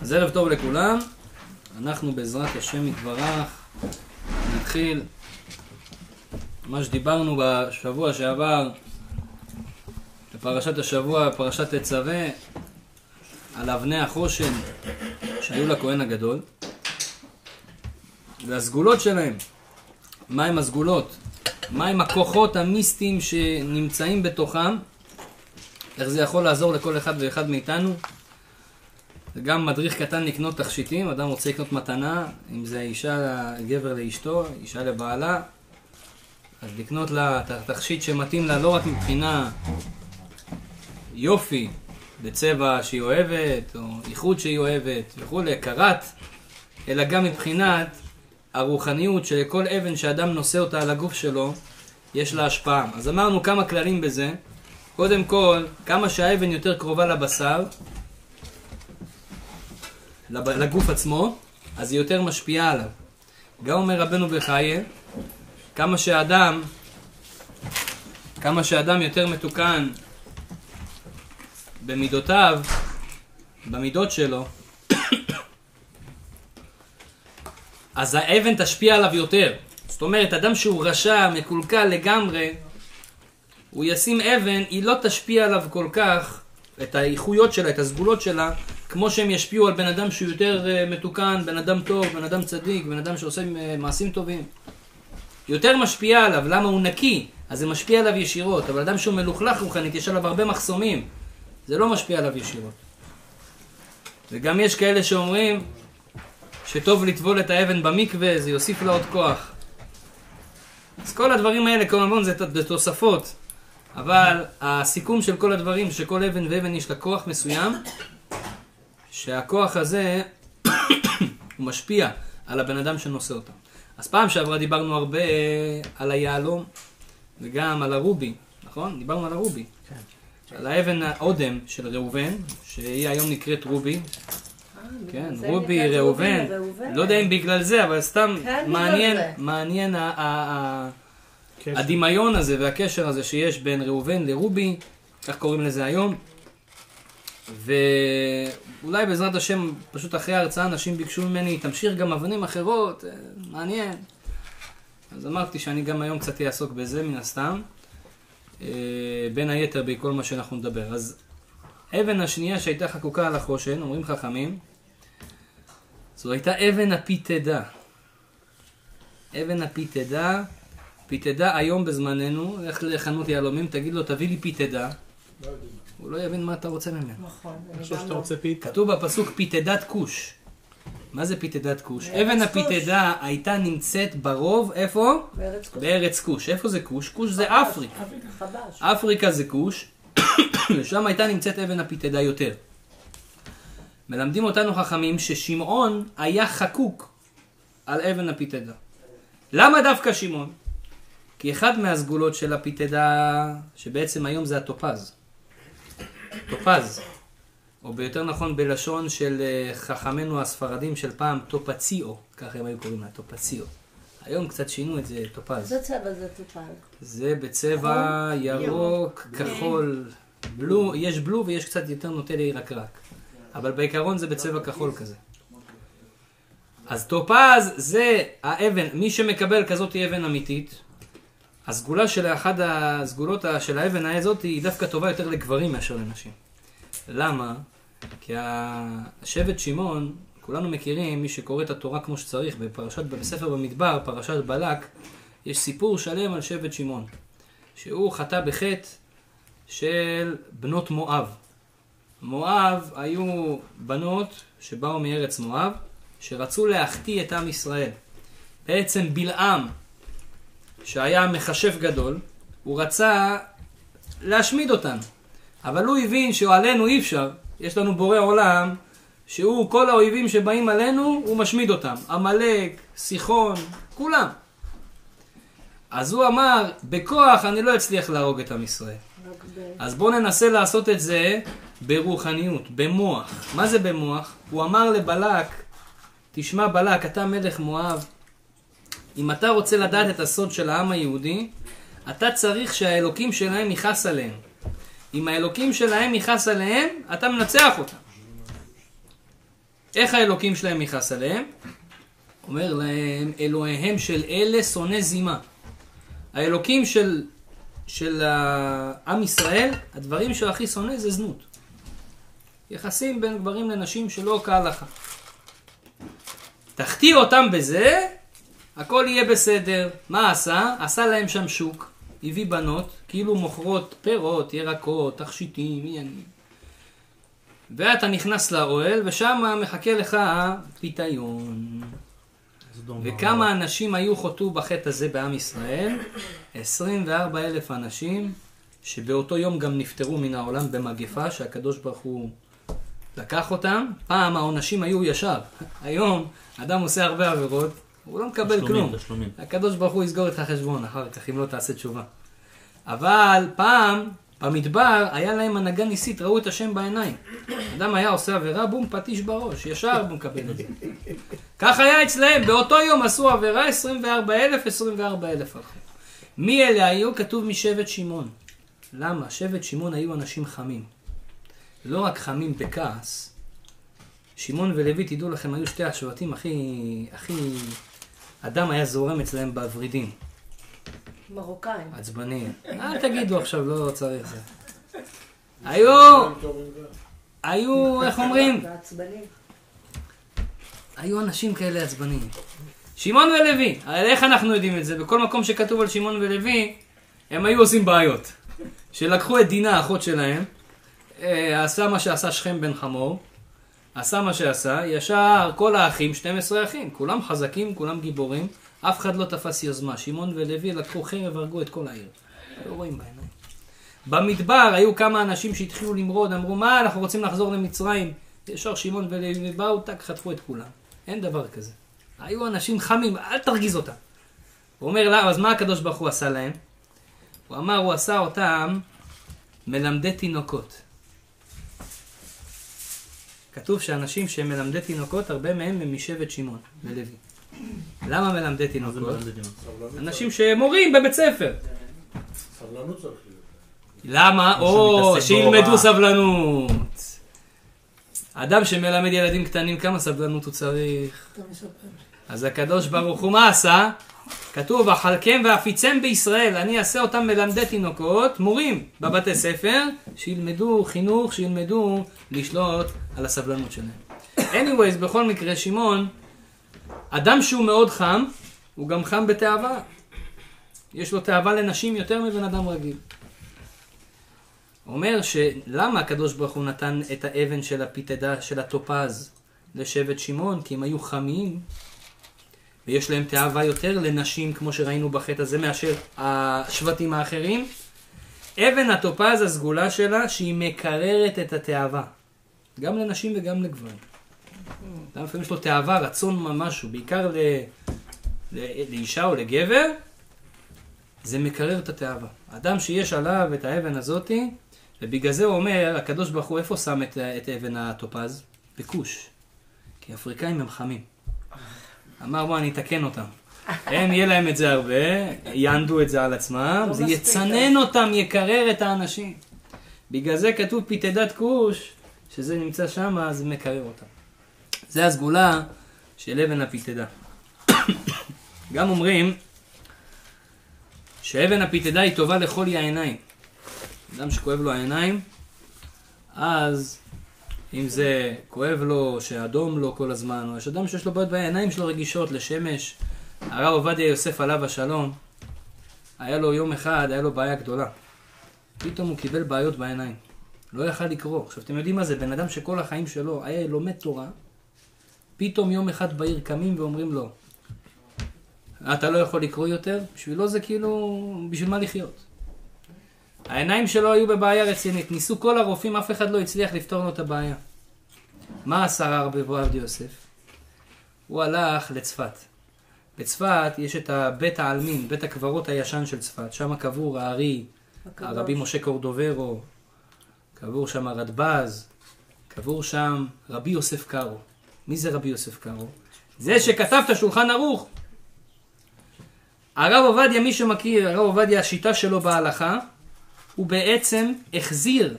אז ערב טוב לכולם, אנחנו בעזרת השם יתברך. נתחיל. מה שדיברנו בשבוע שעבר בפרשת השבוע, פרשת תצווה, על אבני החושן שהיו לכהן הגדול והסגולות שלהם, מהם הסגולות, מהם הכוחות המיסטיים שנמצאים בתוכם, איך זה יכול לעזור לכל אחד ואחד מאיתנו. גם מדריך קטן לקנות תכשיטים, אדם רוצה לקנות מתנה, אם זה אישה, גבר לאשתו, אישה לבעלה, אז לקנות לה תכשיט שמתאים לה לא רק מבחינה יופי, בצבע שהיא אוהבת, או איכות שהיא אוהבת וכולי, קרת, אלא גם מבחינת הרוחניות שלכל אבן שאדם נושא אותה על הגוף שלו, יש לה השפעה. אז אמרנו כמה כללים בזה. קודם כל, כמה שהאבן יותר קרובה לבשר, לגוף עצמו, אז היא יותר משפיעה עליו. גם אומר רבנו בחייה, כמה שאדם, כמה שאדם יותר מתוקן במידותיו, במידות שלו, אז האבן תשפיע עליו יותר. זאת אומרת, אדם שהוא רשע, מקולקל לגמרי, הוא ישים אבן, היא לא תשפיע עליו כל כך, את האיכויות שלה, את הסגולות שלה, כמו שהם ישפיעו על בן אדם שהוא יותר uh, מתוקן, בן אדם טוב, בן אדם צדיק, בן אדם שעושה uh, מעשים טובים. יותר משפיע עליו, למה הוא נקי, אז זה משפיע עליו ישירות, אבל אדם שהוא מלוכלך רוחנית, יש עליו הרבה מחסומים, זה לא משפיע עליו ישירות. וגם יש כאלה שאומרים שטוב לטבול את האבן במקווה, זה יוסיף לה עוד כוח. אז כל הדברים האלה, כמובן, זה תוספות. אבל הסיכום של כל הדברים, שכל אבן ואבן יש לה כוח מסוים, שהכוח הזה הוא משפיע על הבן אדם שנושא אותם. אז פעם שעברה דיברנו הרבה על היהלום וגם על הרובי, נכון? דיברנו על הרובי. כן. על האבן האודם של ראובן, שהיא היום נקראת רובי. אה, כן, רובי, ראובן. לא יודע אם בגלל זה, אבל סתם מעניין, מעניין הדמיון הזה והקשר הזה שיש בין ראובן לרובי, כך קוראים לזה היום. ואולי בעזרת השם, פשוט אחרי ההרצאה אנשים ביקשו ממני, תמשיך גם אבנים אחרות, אה, מעניין. אז אמרתי שאני גם היום קצת אעסוק בזה, מן הסתם. אה, בין היתר בכל מה שאנחנו נדבר. אז אבן השנייה שהייתה חקוקה על החושן, אומרים חכמים, זו הייתה אבן הפיתדה. אבן הפיתדה, פיתדה היום בזמננו, לך לחנות יהלומים, תגיד לו תביא לי פיתדה. לא הוא לא יבין מה אתה רוצה ממנו. נכון. אני חושב שאתה רוצה פיתה. כתוב בפסוק פיתדת כוש. מה זה פיתדת כוש? אבן הפיתדה הייתה נמצאת ברוב, איפה? בארץ כוש. בארץ כוש. איפה זה כוש? כוש זה אפריקה. אפריקה זה כוש, ושם הייתה נמצאת אבן הפיתדה יותר. מלמדים אותנו חכמים ששמעון היה חקוק על אבן הפיתדה. למה דווקא שמעון? כי אחד מהסגולות של הפיתדה, שבעצם היום זה הטופז. טופז, או ביותר נכון בלשון של אה, חכמינו הספרדים של פעם, טופציו, ככה הם היו קוראים לה, טופציו. היום קצת שינו את זה, טופז. איזה צבע זה טופז? זה בצבע ירוק, כחול, blue, יש blue ויש קצת יותר נוטה לירקרק. אבל בעיקרון זה בצבע כחול כזה. אז טופז זה האבן, מי שמקבל כזאת אבן אמיתית, הסגולה של אחת הסגולות של האבן הזאת היא דווקא טובה יותר לגברים מאשר לנשים. למה? כי השבט שמעון, כולנו מכירים, מי שקורא את התורה כמו שצריך, בפרשת, בספר במדבר, פרשת בלק, יש סיפור שלם על שבט שמעון, שהוא חטא בחטא של בנות מואב. מואב היו בנות שבאו מארץ מואב, שרצו להחטיא את עם ישראל. בעצם בלעם, שהיה מכשף גדול, הוא רצה להשמיד אותנו. אבל הוא הבין שעלינו אי אפשר, יש לנו בורא עולם, שהוא, כל האויבים שבאים עלינו, הוא משמיד אותם. עמלק, סיחון, כולם. אז הוא אמר, בכוח אני לא אצליח להרוג את עם ישראל. אז בואו ננסה לעשות את זה ברוחניות, במוח. מה זה במוח? הוא אמר לבלק, תשמע בלק, אתה מלך מואב, אם אתה רוצה לדעת את הסוד של העם היהודי, אתה צריך שהאלוקים שלהם יכעס עליהם. אם האלוקים שלהם יכעס עליהם, אתה מנצח אותם. איך האלוקים שלהם יכעס עליהם? אומר להם, אלוהיהם של אלה שונא זימה. האלוקים של, של עם ישראל, הדברים שהוא הכי שונא זה זנות. יחסים בין גברים לנשים שלא כהלכה. תחטיא אותם בזה, הכל יהיה בסדר. מה עשה? עשה להם שם שוק, הביא בנות, כאילו מוכרות פירות, ירקות, תכשיטים, עניינים. ואתה נכנס לאוהל, ושם מחכה לך פיתיון. וכמה אנשים היו חוטאו בחטא הזה בעם ישראל? 24 אלף אנשים, שבאותו יום גם נפטרו מן העולם במגפה, שהקדוש ברוך הוא לקח אותם. פעם העונשים היו ישר. היום אדם עושה הרבה עבירות, הוא לא מקבל תשלומים, כלום. תשלומים. הקדוש ברוך הוא יסגור את החשבון אחר כך, אם לא תעשה תשובה. אבל פעם, במדבר, היה להם הנהגה ניסית, ראו את השם בעיניים. אדם היה עושה עבירה, בום, פטיש בראש, ישר הוא מקבל את זה. כך היה אצלהם, באותו יום עשו עבירה 24,000, 24,000 הלכו. מי אלה היו? כתוב משבט שמעון. למה? שבט שמעון היו אנשים חמים. לא רק חמים בכעס, שמעון ולוי, תדעו לכם, היו שתי השבטים הכי, הכי... הדם היה זורם אצלהם בוורידים. מרוקאים. עצבניים. אל תגידו עכשיו, לא צריך זה. היו... היו, איך אומרים? היו אנשים כאלה עצבניים. שמעון ולוי, איך אנחנו יודעים את זה? בכל מקום שכתוב על שמעון ולוי, הם היו עושים בעיות. שלקחו את דינה, האחות שלהם, אה, עשה מה שעשה שכם בן חמור, עשה מה שעשה, ישר כל האחים, 12 אחים, כולם חזקים, כולם גיבורים, אף אחד לא תפס יוזמה. שמעון ולוי לקחו חרב, הרגו את כל העיר. לא רואים בעיניים. במדבר היו כמה אנשים שהתחילו למרוד, אמרו, מה, אנחנו רוצים לחזור למצרים. ישר שמעון ולוי באו, טק, חטפו את כולם. אין דבר כזה. היו אנשים חמים, אל תרגיז אותם. הוא אומר, לא, אז מה הקדוש ברוך הוא עשה להם? הוא אמר, הוא עשה אותם מלמדי תינוקות. כתוב שאנשים שהם מלמדי תינוקות, הרבה מהם הם משבט שמעון ולוי. למה מלמדי תינוקות? אנשים שמורים בבית ספר. סבלנות צריך להיות. למה? או, שילמדו סבלנות. אדם שמלמד ילדים קטנים, כמה סבלנות הוא צריך? אז הקדוש ברוך הוא מה עשה? כתוב, אכלכם ואפיצם בישראל, אני אעשה אותם מלמדי תינוקות, מורים בבתי ספר, שילמדו חינוך, שילמדו לשלוט על הסבלנות שלהם. anyways, בכל מקרה, שמעון, אדם שהוא מאוד חם, הוא גם חם בתאווה. יש לו תאווה לנשים יותר מבן אדם רגיל. אומר שלמה הקדוש ברוך הוא נתן את האבן של הפיתדה, של הטופז, לשבט שמעון? כי הם היו חמים, ויש להם תאווה יותר לנשים, כמו שראינו בחטא הזה, מאשר השבטים האחרים. אבן הטופז, הסגולה שלה, שהיא מקררת את התאווה. גם לנשים וגם לגברים. אדם לפעמים יש לו תאווה, רצון משהו, בעיקר ל... לאישה או לגבר, זה מקרר את התאווה. אדם שיש עליו את האבן הזאתי, ובגלל זה הוא אומר, הקדוש ברוך הוא, איפה שם את, את אבן הטופז? בכוש. כי האפריקאים הם חמים. אמר בוא אני אתקן אותם. הם יהיה להם את זה הרבה, יענדו את זה על עצמם, לא זה יצנן אותם, יקרר את האנשים. בגלל זה כתוב פיתדת כוש, שזה נמצא שם, אז מקרר אותם. זה הסגולה של אבן הפיתדה. גם אומרים שאבן הפיתדה היא טובה לחולי העיניים. אדם שכואב לו העיניים, אז אם זה כואב לו, שאדום לו כל הזמן, או יש אדם שיש לו בעיות בעיניים שלו רגישות לשמש. הרב עובדיה יוסף עליו השלום, היה לו יום אחד, היה לו בעיה גדולה. פתאום הוא קיבל בעיות בעיניים. לא יכל לקרוא. עכשיו, אתם יודעים מה זה? בן אדם שכל החיים שלו היה לומד תורה, פתאום יום אחד בעיר קמים ואומרים לו, אתה לא יכול לקרוא יותר? בשבילו זה כאילו, בשביל מה לחיות? העיניים שלו היו בבעיה רצינית. ניסו כל הרופאים, אף אחד לא הצליח לפתור לו את הבעיה. מה עשה הרב עובדיה יוסף? הוא הלך לצפת. בצפת יש את בית העלמין, בית הקברות הישן של צפת. שם קבור הארי, הרבי משה קורדוברו, קבור שם הרדב"ז, קבור שם רבי יוסף קארו. מי זה רבי יוסף קארו? זה שכתב את השולחן ערוך. הרב עובדיה, מי שמכיר, הרב עובדיה, השיטה שלו בהלכה, הוא בעצם החזיר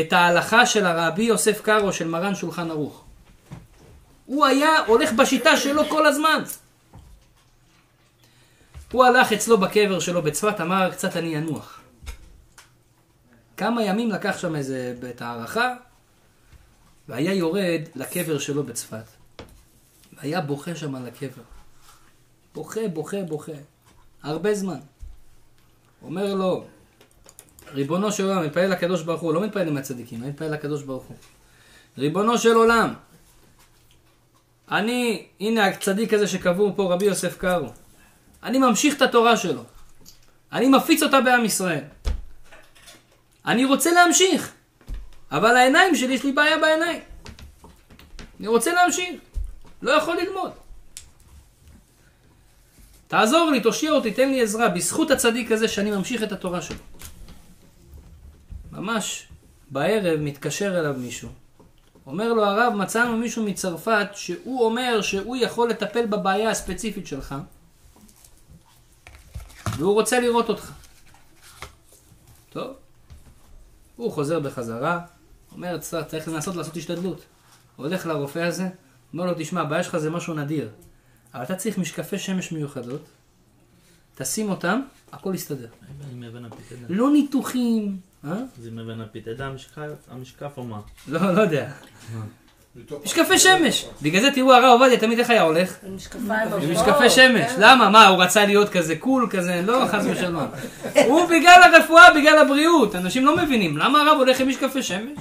את ההלכה של הרבי יוסף קארו של מרן שולחן ערוך. הוא היה הולך בשיטה שלו כל הזמן. הוא הלך אצלו בקבר שלו בצפת, אמר, קצת אני אנוח. כמה ימים לקח שם איזה בית הערכה, והיה יורד לקבר שלו בצפת. והיה בוכה שם על הקבר. בוכה, בוכה, בוכה. הרבה זמן. אומר לו, ריבונו של עולם, מתפלל לקדוש ברוך הוא, לא מתפלל עם הצדיקים, אני מתפלל לקדוש ברוך הוא. ריבונו של עולם, אני, הנה הצדיק הזה שקבור פה, רבי יוסף קארו. אני ממשיך את התורה שלו. אני מפיץ אותה בעם ישראל. אני רוצה להמשיך, אבל העיניים שלי, יש לי בעיה בעיניים. אני רוצה להמשיך, לא יכול ללמוד. תעזור לי, תושיע אותי, תן לי עזרה, בזכות הצדיק הזה שאני ממשיך את התורה שלו. ממש בערב מתקשר אליו מישהו. אומר לו הרב, מצאנו מישהו מצרפת שהוא אומר שהוא יכול לטפל בבעיה הספציפית שלך והוא רוצה לראות אותך. טוב, הוא חוזר בחזרה, אומר, צריך לנסות לעשות השתדלות. הולך לרופא הזה, אומר לו, תשמע, הבעיה שלך זה משהו נדיר, אבל אתה צריך משקפי שמש מיוחדות, תשים אותם, הכל יסתדר. לא ניתוחים? זה מבין הפיתדה המשקף או מה? לא, לא יודע. משקפי שמש. בגלל זה תראו הרב עובדיה תמיד איך היה הולך? עם משקפיים עם משקפי שמש. למה? מה, הוא רצה להיות כזה קול כזה? לא, חס ושלום. הוא בגלל הרפואה, בגלל הבריאות. אנשים לא מבינים. למה הרב הולך עם משקפי שמש?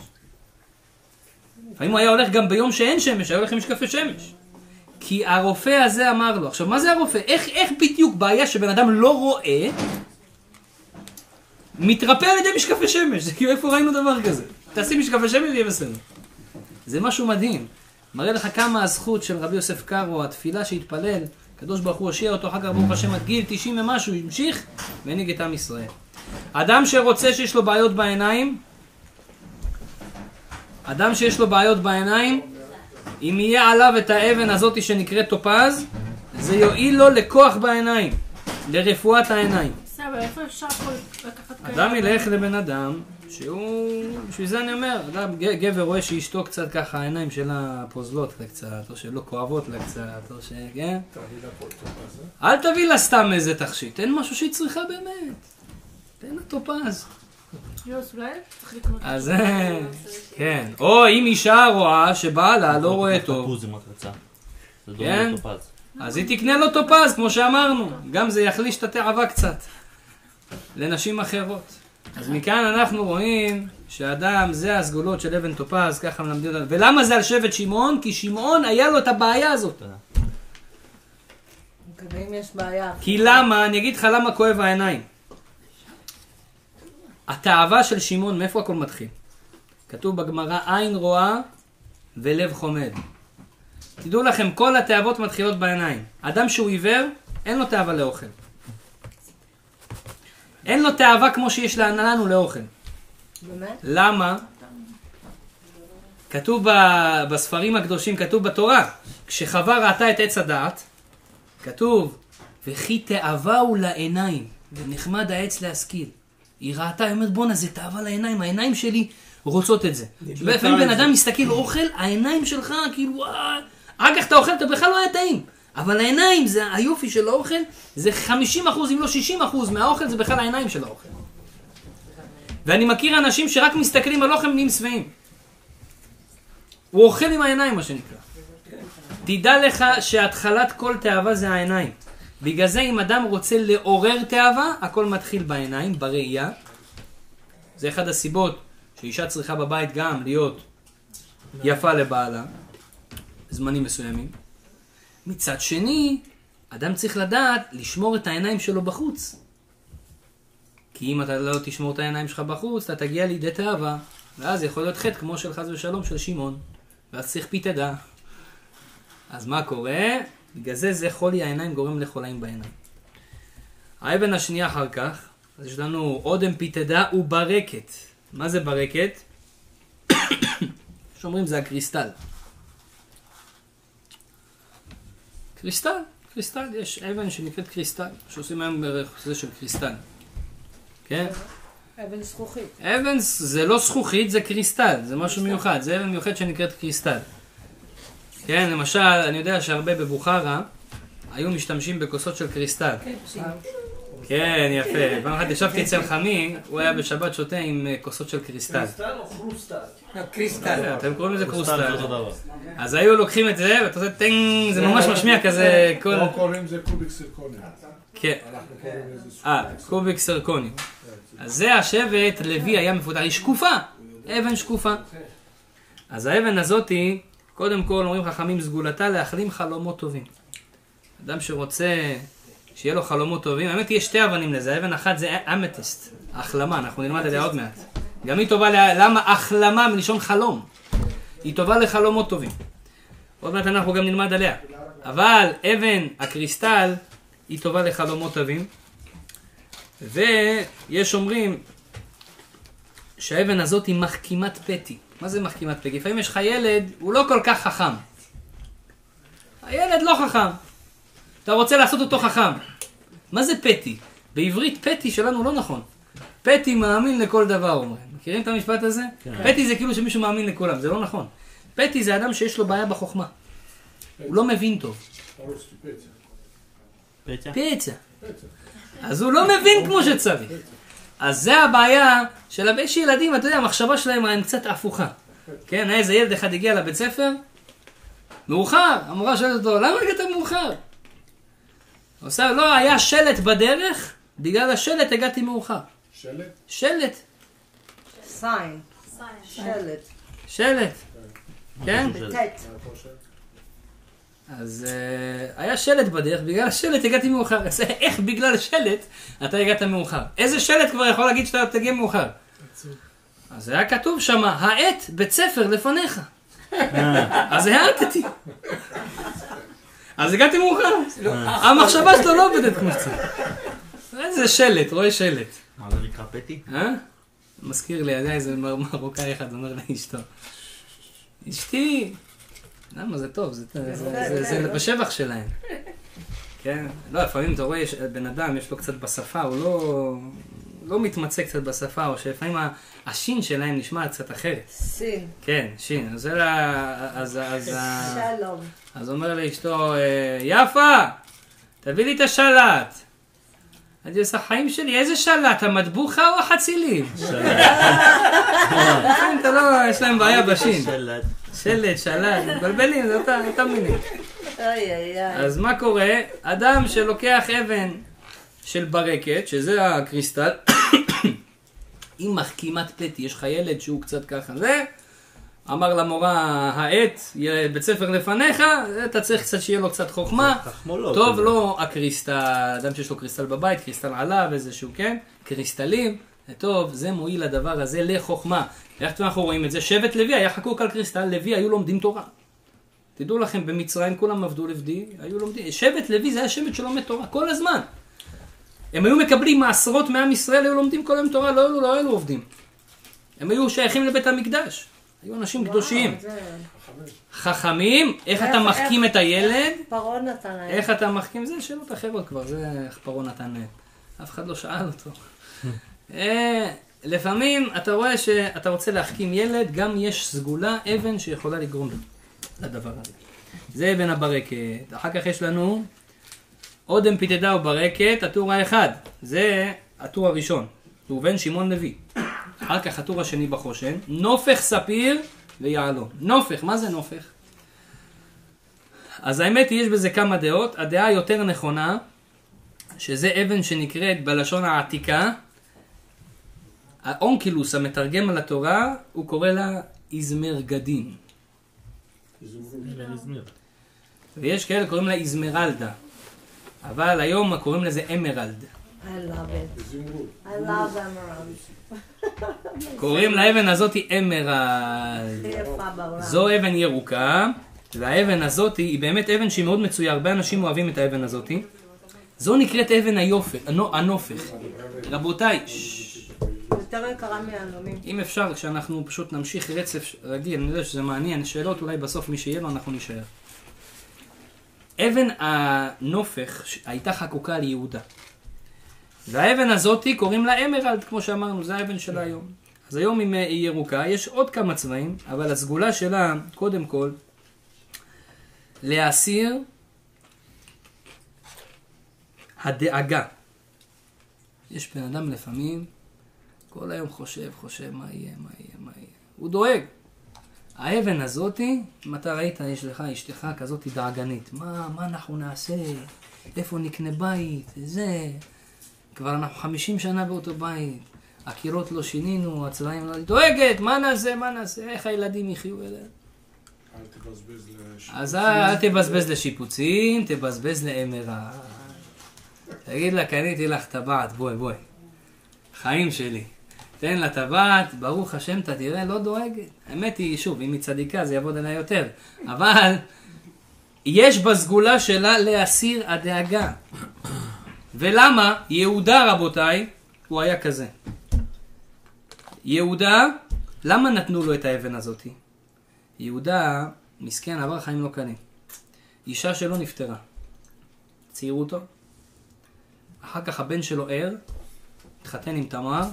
לפעמים הוא היה הולך גם ביום שאין שמש, היה הולך עם משקפי שמש. כי הרופא הזה אמר לו, עכשיו מה זה הרופא? איך, איך בדיוק בעיה שבן אדם לא רואה, מתרפא על ידי משקפי שמש? זה כאילו איפה ראינו דבר כזה? תשים משקפי שמש ויהיה בסדר. זה משהו מדהים. מראה לך כמה הזכות של רבי יוסף קארו, התפילה שהתפלל, הקדוש ברוך הוא הושיע אותו, אחר כך ברוך השם עד גיל 90 ומשהו, המשיך והנהיג את עם ישראל. אדם שרוצה שיש לו בעיות בעיניים, אדם שיש לו בעיות בעיניים, אם יהיה עליו את האבן הזאת שנקראת טופז, זה יועיל לו לכוח בעיניים, לרפואת העיניים. סבא, איפה אפשר פה לקחת כאלה? אדם ילך לבן אדם שהוא, בשביל זה אני אומר, אדם, גבר רואה שאשתו קצת ככה, העיניים שלה פוזלות לה קצת, או שלא כואבות לה קצת, או ש... כן? אל תביא לה סתם איזה תכשיט, תן משהו שהיא צריכה באמת. תן לה טופז. אז אה, כן. או אם אישה רואה שבעלה לא רואה טוב, כן? אז היא תקנה לו טופז, כמו שאמרנו. גם זה יחליש את התאווה קצת. לנשים אחרות. אז מכאן אנחנו רואים שאדם, זה הסגולות של אבן טופז, ככה מלמדים אותנו. ולמה זה על שבט שמעון? כי שמעון היה לו את הבעיה הזאת. כי למה? אני אגיד לך למה כואב העיניים. התאווה של שמעון, מאיפה הכל מתחיל? כתוב בגמרא, עין רואה ולב חומד. תדעו לכם, כל התאוות מתחילות בעיניים. אדם שהוא עיוור, אין לו תאווה לאוכל. אין לו תאווה כמו שיש לנו לאוכל. באמת? למה? כתוב ב- בספרים הקדושים, כתוב בתורה, כשחווה ראתה את עץ הדעת, כתוב, וכי תאווה הוא לעיניים, ונחמד העץ להשכיל. היא ראתה, היא אומרת, בואנה, זה תאווה לעיניים, העיניים שלי רוצות את זה. לפעמים בן אדם מסתכל, אוכל, העיניים שלך, כאילו, אחר כך אתה אוכל, אתה בכלל לא היה טעים. אבל העיניים, זה היופי של האוכל, זה 50 אחוז, אם לא 60 אחוז מהאוכל, זה בכלל העיניים של האוכל. ואני מכיר אנשים שרק מסתכלים על אוכל נהיים שבעים. הוא אוכל עם העיניים, מה שנקרא. תדע לך שהתחלת כל תאווה זה העיניים. בגלל זה אם אדם רוצה לעורר תאווה, הכל מתחיל בעיניים, בראייה. זה אחד הסיבות שאישה צריכה בבית גם להיות יפה לבעלה, בזמנים מסוימים. מצד שני, אדם צריך לדעת לשמור את העיניים שלו בחוץ. כי אם אתה לא תשמור את העיניים שלך בחוץ, אתה תגיע לידי תאווה, ואז יכול להיות חטא כמו של חס ושלום של שמעון, ואז צריך פיתדה. אז מה קורה? בגלל זה זה חולי העיניים גורם לחולאים בעיניים. האבן השנייה אחר כך, אז יש לנו אודם פיתדה וברקת. מה זה ברקת? שאומרים זה הקריסטל. קריסטל, קריסטל, יש אבן שנקראת קריסטל, שעושים היום בערך זה של קריסטל. כן? אבן זכוכית. אבן זה לא זכוכית, זה קריסטל, זה משהו מיוחד, זה אבן מיוחד שנקראת קריסטל. כן, למשל, אני יודע שהרבה בבוכרה היו משתמשים בכוסות של קריסטל. כן, יפה. פעם אחת ישבתי אצל חמי, הוא היה בשבת שותה עם אה, כוסות של קריסטל. קריסטל או חרוסטל? קריסטל. אתם קוראים לזה קרוסטל קרוסטל. אז היו לוקחים את זה, ואתה עושה טינג, זה ממש משמיע כזה כל... לא קוראים זה cubic zirconia. כן. לזה. אה, קוביק סרקוני. אז זה השבט, לוי היה מפותח, היא שקופה, אבן שקופה. אז האבן הזאתי, קודם כל אומרים חכמים סגולתה להחלים חלומות טובים. אדם שרוצה שיהיה לו חלומות טובים, האמת יש שתי אבנים לזה, אבן אחת זה אמתיסט, החלמה, אנחנו נלמד עליה עוד מעט. גם היא טובה, ל- למה החלמה מלשון חלום? היא טובה לחלומות טובים. עוד מעט אנחנו גם נלמד עליה. אבל אבן הקריסטל היא טובה לחלומות טובים. ויש אומרים שהאבן הזאת היא מחכימת פתי. מה זה מחכימת פתי? לפעמים יש לך ילד, הוא לא כל כך חכם. הילד לא חכם. אתה רוצה לעשות אותו חכם. מה זה פתי? בעברית פתי שלנו לא נכון. פתי מאמין לכל דבר, אומרים. מכירים את המשפט הזה? כן. פתי זה כאילו שמישהו מאמין לכולם, זה לא נכון. פתי זה אדם שיש לו בעיה בחוכמה. הוא לא מבין טוב. פצע. אז הוא לא מבין כמו שצריך. אז זה הבעיה של יש ילדים, אתה יודע, המחשבה שלהם הם קצת הפוכה. כן, היה איזה ילד אחד הגיע לבית ספר, מאוחר, המורה שואלת אותו, למה הגעת מאוחר? עושה, לא, היה שלט בדרך, בגלל השלט הגעתי מאוחר. שלט? שלט, סיין. שלט. שלט. כן? אז uh, היה שלט בדרך, בגלל השלט הגעתי מאוחר. אז איך בגלל שלט אתה הגעת מאוחר? איזה שלט כבר יכול להגיד שאתה תגיע מאוחר? אז היה כתוב שם, העט בית ספר לפניך. אז העטתי. אז הגעתי מאוחר. המחשבה שלו לא עובדת כמו שצריך. איזה שלט, רואה שלט. מה זה נקרא פטי? אה? מזכיר לי, היה איזה מר- מרוקאי אחד אומר לאשתו, אשתי, למה זה טוב, זה, זה, זה, זה, זה בשבח שלהם. כן? לא, לפעמים אתה רואה, בן אדם יש לו קצת בשפה, הוא לא, לא מתמצא קצת בשפה, או שלפעמים השין שלהם נשמע קצת אחרת. סין. כן, שין. אז, זה, ה- אז, אז, אז, שלום. אז אומר לאשתו, אה, יפה, תביא לי את השלט. אני עושה חיים שלי, איזה שלט, המטבוחה או החצילים? כן, אתה לא, יש להם בעיה בשין. שלט. שלט, שלט, מבלבלים, זה אותם מילים. אוי אוי אוי. אז מה קורה? אדם שלוקח אבן של ברקת, שזה הקריסטל, עם מחכימת פטי, יש לך ילד שהוא קצת ככה, זה, אמר למורה, העט, בית ספר לפניך, אתה צריך קצת שיהיה לו קצת חוכמה. טוב. לו הקריסטל, אדם שיש לו קריסטל בבית, קריסטל עליו, איזשהו, כן? קריסטלים, זה טוב, זה מועיל לדבר הזה לחוכמה. איך אנחנו רואים את זה? שבט לוי היה חקוק על קריסטל, לוי היו לומדים תורה. תדעו לכם, במצרים כולם עבדו לבדי, היו לומדים. שבט לוי זה היה שבט שלומד תורה כל הזמן. הם היו מקבלים מעשרות מעם ישראל, היו לומדים כל היום תורה, לא היו, לא היו עובדים. הם היו שייכים לבית המקדש. היו אנשים קדושים. וואו, זה- חכמים, איך אתה מחכים את הילד? פרעה נתן להם. איך אתה מחכים? זה שאלות אחרות כבר, זה איך פרעה נתן להם. אף אחד לא שאל אותו. אה, לפעמים אתה רואה שאתה רוצה להחכים ילד, גם יש סגולה, אבן שיכולה לגרום לדבר הזה. זה אבן הברקת. אחר כך יש לנו אודם פיתדה וברקת, הטור האחד. זה הטור הראשון. ראובן שמעון לוי. אחר כך הטור השני בחושן. נופך ספיר ויעלון. נופך, מה זה נופך? אז האמת היא, יש בזה כמה דעות. הדעה היותר נכונה, שזה אבן שנקראת בלשון העתיקה, האונקילוס המתרגם על התורה, הוא קורא לה איזמר גדין. ויש כאלה קוראים לה איזמרלדה. אבל היום קוראים לזה אמרלד. I love it. I love emerald. קוראים לאבן הזאת אמרלד. זו אבן ירוקה, והאבן הזאת היא באמת אבן שהיא מאוד מצויה, הרבה אנשים אוהבים את האבן הזאת. זו נקראת אבן היופך, הנו- הנופך. רבותיי. יותר יקרה מהעלונים. אם אפשר, כשאנחנו פשוט נמשיך רצף רגיל, אני יודע שזה מעניין, שאלות אולי בסוף מי שיהיה לו אנחנו נישאר. אבן הנופך הייתה חקוקה על יהודה. והאבן הזאתי קוראים לה אמרלד, כמו שאמרנו, זה האבן שלה היום. אז היום היא ירוקה, יש עוד כמה צבעים, אבל הסגולה שלה, קודם כל, להסיר הדאגה. יש בן אדם לפעמים, כל היום חושב, חושב מה יהיה, מה יהיה, מה יהיה. הוא דואג. האבן הזאתי, אם אתה ראית, יש לך אשתך כזאת דאגנית. מה, מה אנחנו נעשה? איפה נקנה בית? זה. כבר אנחנו חמישים שנה באותו בית. הקירות לא שינינו, הצבעים לא... דואגת, מה נעשה, מה נעשה, איך הילדים יחיו אליה? אל תבזבז לשיפוצים. אז אל תבזבז לשיפוצים, תבזבז לאמרה. תגיד לה, קניתי לך טבעת, בואי, בואי. חיים שלי. תן לה טבעת, ברוך השם, אתה תראה, לא דואגת. האמת היא, שוב, אם היא צדיקה, זה יעבוד עליה יותר. אבל יש בסגולה שלה להסיר הדאגה. ולמה? יהודה, רבותיי, הוא היה כזה. יהודה, למה נתנו לו את האבן הזאתי? יהודה, מסכן, עבר חיים לא קלים. אישה שלו נפטרה. ציירו אותו. אחר כך הבן שלו ער, התחתן עם תמר,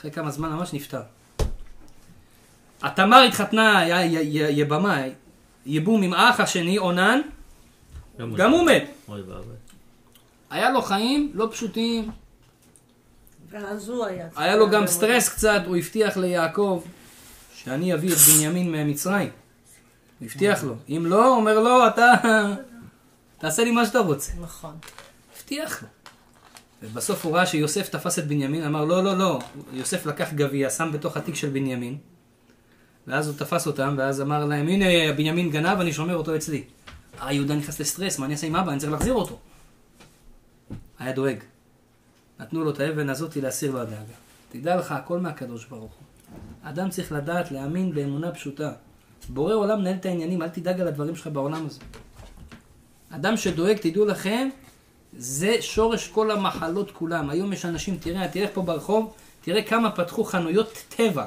אחרי כמה זמן ממש נפטר. התמר התחתנה, היה יבמה, יבום עם האח השני, אונן, גם הוא מת. היה לו חיים לא פשוטים, ואז הוא היה. היה לו גם סטרס קצת, הוא הבטיח ליעקב שאני אביא את בנימין ממצרים. הוא הבטיח לו. אם לא, הוא אומר לו, אתה... תעשה לי מה שאתה רוצה. נכון. הבטיח לו. ובסוף הוא ראה שיוסף תפס את בנימין, אמר לא, לא, לא. יוסף לקח גביע, שם בתוך התיק של בנימין, ואז הוא תפס אותם, ואז אמר להם, הנה, בנימין גנב, אני שומר אותו אצלי. אה, יהודה נכנס לסטרס, מה אני אעשה עם אבא? אני צריך להחזיר אותו. היה דואג. נתנו לו את האבן הזאת להסיר לו הדאגה. תדע לך, הכל מהקדוש ברוך הוא. אדם צריך לדעת, להאמין באמונה פשוטה. בורא עולם מנהל את העניינים, אל תדאג על הדברים שלך בעולם הזה. אדם שדואג, תדעו לכם, זה שורש כל המחלות כולם. היום יש אנשים, תראה, תלך פה ברחוב, תראה כמה פתחו חנויות טבע.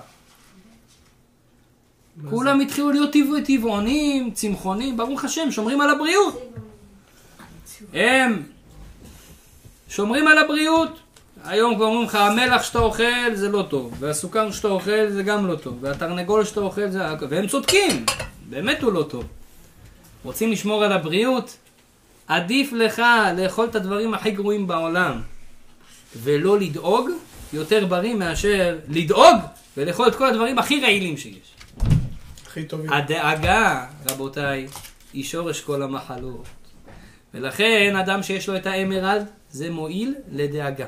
כולם התחילו להיות טבע- טבעונים, צמחונים, ברוך השם, שומרים על הבריאות. הם שומרים על הבריאות. היום כבר אומרים לך, המלח שאתה אוכל זה לא טוב, והסוכר שאתה אוכל זה גם לא טוב, והתרנגול שאתה אוכל זה... והם צודקים, באמת הוא לא טוב. רוצים לשמור על הבריאות? עדיף לך לאכול את הדברים הכי גרועים בעולם ולא לדאוג, יותר בריא מאשר לדאוג ולאכול את כל הדברים הכי רעילים שיש. הכי טובים. הדאגה, רבותיי, היא שורש כל המחלות. ולכן אדם שיש לו את האמרלד, זה מועיל לדאגה.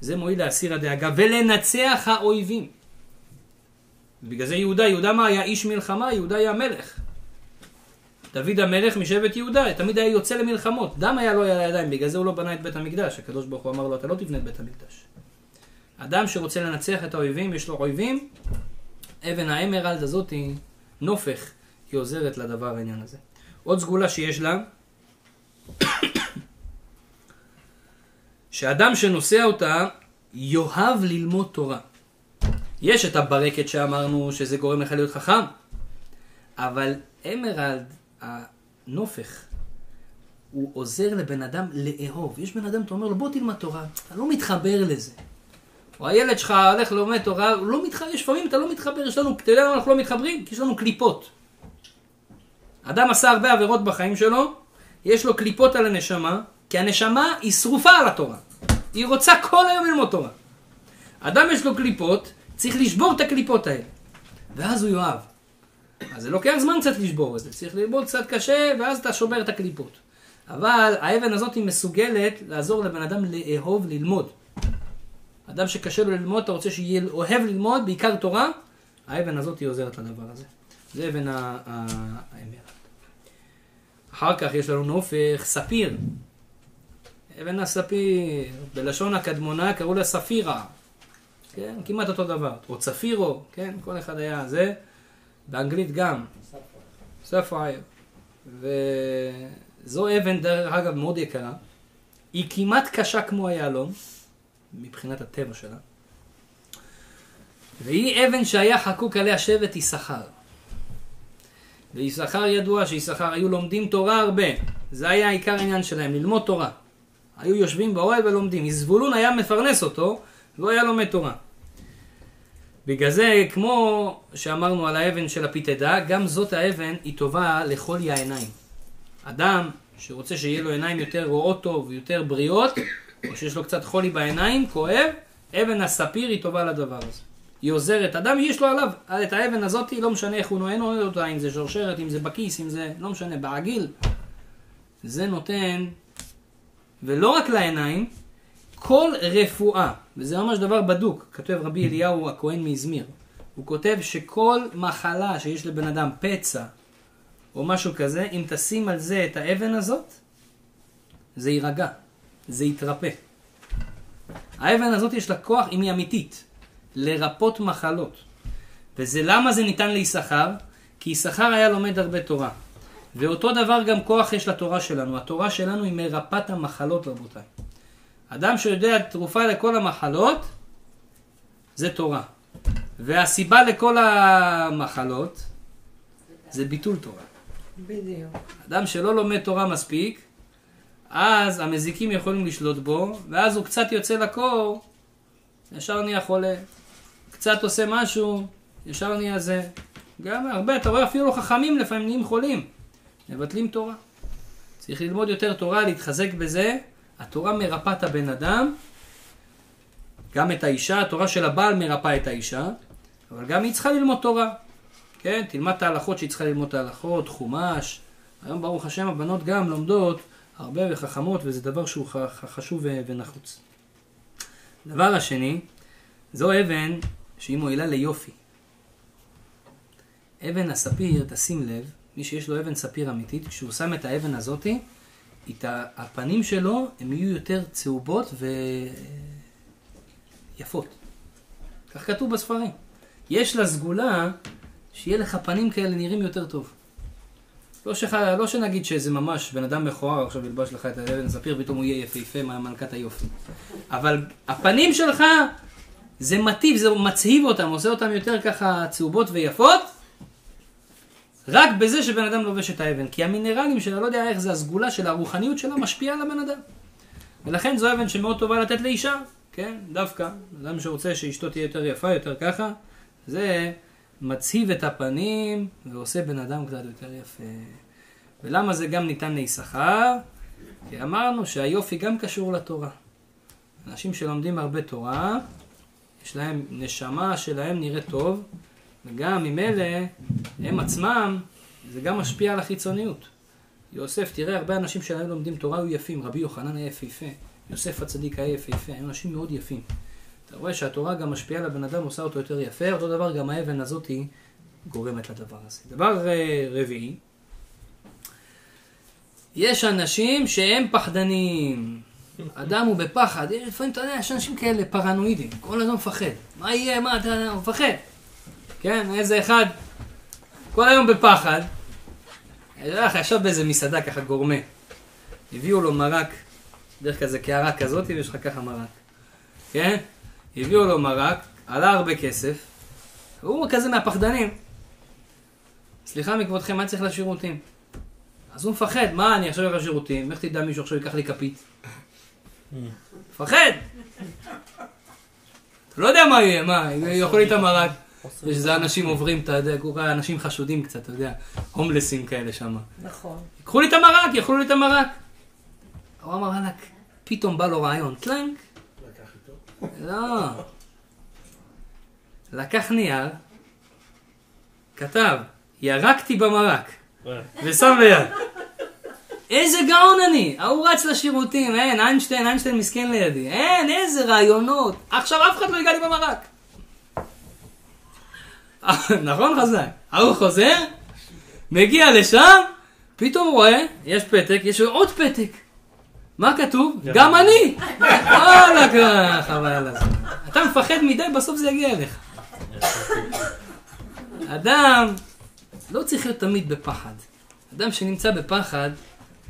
זה מועיל להסיר הדאגה ולנצח האויבים. בגלל זה יהודה, יהודה מה היה איש מלחמה? יהודה היה מלך. דוד המלך משבט יהודה, תמיד היה יוצא למלחמות. דם היה לו על הידיים, בגלל זה הוא לא בנה את בית המקדש. הקדוש ברוך הוא אמר לו, אתה לא תבנה את בית המקדש. אדם שרוצה לנצח את האויבים, יש לו אויבים, אבן האמרלד הזאת היא נופך, היא עוזרת לדבר העניין הזה. עוד סגולה שיש לה, שאדם שנושא אותה, יאהב ללמוד תורה. יש את הברקת שאמרנו שזה גורם לך להיות חכם, אבל אמרלד, הנופך, הוא עוזר לבן אדם לאהוב. יש בן אדם, אתה אומר לו, בוא תלמד תורה, אתה לא מתחבר לזה. או הילד שלך הולך ללמד תורה, הוא לא מתחבר, יש לפעמים אתה לא מתחבר, יש לנו, אתה יודע למה אנחנו לא מתחברים? כי יש לנו קליפות. אדם עשה הרבה עבירות בחיים שלו, יש לו קליפות על הנשמה, כי הנשמה היא שרופה על התורה. היא רוצה כל היום ללמוד תורה. אדם יש לו קליפות, צריך לשבור את הקליפות האלה. ואז הוא יאהב. אז זה לוקח זמן קצת לשבור את זה, צריך ללמוד קצת קשה, ואז אתה שובר את הקליפות. אבל האבן הזאת היא מסוגלת לעזור לבן אדם לאהוב ללמוד. אדם שקשה לו ללמוד, אתה רוצה שיהיה אוהב ללמוד, בעיקר תורה, האבן הזאת היא עוזרת לדבר הזה. זה אבן האמרת. אחר כך יש לנו נופך, ספיר. אבן הספיר, בלשון הקדמונה קראו לה ספירה. כן, כמעט אותו דבר. או צפירו, כן, כל אחד היה זה. באנגלית גם. ספייר. וזו אבן, דרך אגב, מאוד יקרה. היא כמעט קשה כמו היהלום, מבחינת הטבע שלה. והיא אבן שהיה חקוק עליה שבט יששכר. ויששכר ידוע שיששכר היו לומדים תורה הרבה. זה היה עיקר העניין שלהם, ללמוד תורה. היו יושבים באוהל ולומדים. זבולון היה מפרנס אותו, והוא היה לומד תורה. בגלל זה, כמו שאמרנו על האבן של הפיתדה, גם זאת האבן היא טובה לחולי העיניים. אדם שרוצה שיהיה לו עיניים יותר רואות טוב, יותר בריאות, או שיש לו קצת חולי בעיניים, כואב, אבן הספיר היא טובה לדבר הזה. היא עוזרת. אדם יש לו עליו את האבן הזאת, לא משנה איך הוא נוען אותה, אם זה שרשרת, אם זה בכיס, אם זה, לא משנה, בעגיל. זה נותן, ולא רק לעיניים, כל רפואה, וזה ממש דבר בדוק, כותב רבי אליהו הכהן מאזמיר, הוא כותב שכל מחלה שיש לבן אדם, פצע או משהו כזה, אם תשים על זה את האבן הזאת, זה יירגע, זה יתרפא. האבן הזאת יש לה כוח, אם היא אמיתית, לרפות מחלות. וזה למה זה ניתן ליששכר? כי יששכר היה לומד הרבה תורה. ואותו דבר גם כוח יש לתורה שלנו. התורה שלנו היא מרפאת המחלות, רבותיי. אדם שיודע תרופה לכל המחלות, זה תורה. והסיבה לכל המחלות, זה ביטול תורה. בדיוק. אדם שלא לומד תורה מספיק, אז המזיקים יכולים לשלוט בו, ואז הוא קצת יוצא לקור, ישר נהיה חולה. קצת עושה משהו, ישר נהיה זה. גם הרבה, אתה רואה אפילו חכמים לפעמים נהיים חולים. מבטלים תורה. צריך ללמוד יותר תורה, להתחזק בזה. התורה מרפאה את הבן אדם, גם את האישה, התורה של הבעל מרפאה את האישה, אבל גם היא צריכה ללמוד תורה. כן, תלמד את ההלכות שהיא צריכה ללמוד את ההלכות, חומש. היום ברוך השם הבנות גם לומדות הרבה וחכמות, וזה דבר שהוא חשוב ונחוץ. הדבר השני, זו אבן שהיא מועילה ליופי. אבן הספיר, תשים לב, מי שיש לו אבן ספיר אמיתית, כשהוא שם את האבן הזאתי, הפנים שלו הם יהיו יותר צהובות ויפות. כך כתוב בספרים. יש לה סגולה שיהיה לך פנים כאלה נראים יותר טוב. לא, שח... לא שנגיד שזה ממש בן אדם מכוער עכשיו ילבש לך את האבן הספיר, פתאום הוא יהיה יפהפה מהמלכת היופי. אבל הפנים שלך זה מטיב, זה מצהיב אותם, עושה אותם יותר ככה צהובות ויפות, רק בזה שבן אדם לובש את האבן. כי המינרלים שלה, לא יודע איך זה, הסגולה של הרוחניות שלה משפיעה על הבן אדם. ולכן זו אבן שמאוד טובה לתת לאישה, כן, דווקא. אדם שרוצה שאשתו תהיה יותר יפה, יותר ככה, זה מצהיב את הפנים ועושה בן אדם קצת יותר יפה. ולמה זה גם ניתן ליששכר? כי אמרנו שהיופי גם קשור לתורה. אנשים שלומדים הרבה תורה, יש להם נשמה שלהם נראית טוב, וגם ממילא הם עצמם, זה גם משפיע על החיצוניות. יוסף, תראה, הרבה אנשים שהיו לומדים תורה היו יפים, רבי יוחנן היה יפהפה, יוסף הצדיק היה יפהפה, היו אנשים מאוד יפים. אתה רואה שהתורה גם משפיעה על הבן אדם, עושה אותו יותר יפה, אותו דבר גם האבן הזאת היא גורמת לדבר הזה. דבר אה, רביעי, יש אנשים שהם פחדנים. אדם הוא בפחד, לפעמים אתה יודע, יש אנשים כאלה פרנואידים, כל הזמן מפחד. מה יהיה, מה, אתה מפחד. כן, איזה אחד, כל היום בפחד. אה, ישב באיזה מסעדה ככה גורמה. הביאו לו מרק, דרך כזה קערה כזאת, ויש לך ככה מרק. כן? הביאו לו מרק, עלה הרבה כסף, הוא כזה מהפחדנים. סליחה מכבודכם, מה צריך לשירותים? אז הוא מפחד, מה אני עכשיו הולך לשירותים? איך תדע מישהו עכשיו ייקח לי כפית? מפחד! אתה לא יודע מה יהיה, מה, יאכלו לי את המרק. יש איזה אנשים עוברים, אתה יודע, כל כך אנשים חשודים קצת, אתה יודע, הומלסים כאלה שם. נכון. ייקחו לי את המרק, יאכלו לי את המרק. הוא אמר, וואלכ, פתאום בא לו רעיון, טלנק. לקח איתו. לא. לקח נייר, כתב, ירקתי במרק, ושם ליד. איזה גאון אני! ההוא רץ לשירותים, אין, איינשטיין, איינשטיין מסכן לידי. אין, איזה רעיונות. עכשיו אף אחד לא ייגע לי במרק. נכון חזק? ההוא חוזר, מגיע לשם, פתאום רואה, יש פתק, יש עוד פתק. מה כתוב? גם אני! וואלה, חבל על הזמן. אתה מפחד מדי, בסוף זה יגיע אליך. אדם לא צריך להיות תמיד בפחד. אדם שנמצא בפחד,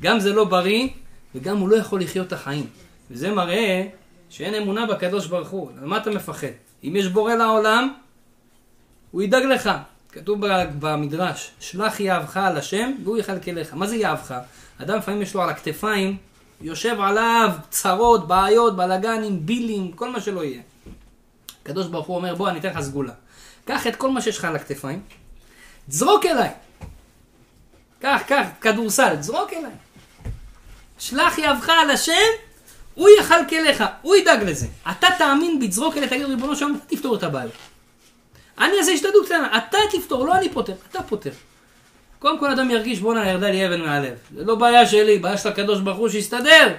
גם זה לא בריא, וגם הוא לא יכול לחיות את החיים. וזה מראה שאין אמונה בקדוש ברוך הוא. על מה אתה מפחד? אם יש בורא לעולם, הוא ידאג לך. כתוב במדרש, שלח יהבך על השם והוא יכלכלך. מה זה יהבך? אדם לפעמים יש לו על הכתפיים, יושב עליו צרות, בעיות, בלאגנים, בילים, כל מה שלא יהיה. הקדוש ברוך הוא אומר, בוא אני אתן לך סגולה. קח את כל מה שיש לך על הכתפיים, תזרוק אליי. קח, קח, כדורסל, זרוק אליי. שלח יהבך על השם, הוא יכלכלך, הוא ידאג לזה. אתה תאמין בי, תזרוק אליי, תגיד ריבונו שלום, תפתור את הבעיה. אני אעשה השתדלות קטנה, אתה תפתור, לא אני פותר, אתה פותר. קודם כל אדם ירגיש, בואנה, ירדה לי אבן מהלב. זה לא בעיה שלי, בעיה של הקדוש ברוך הוא, שיסתדר.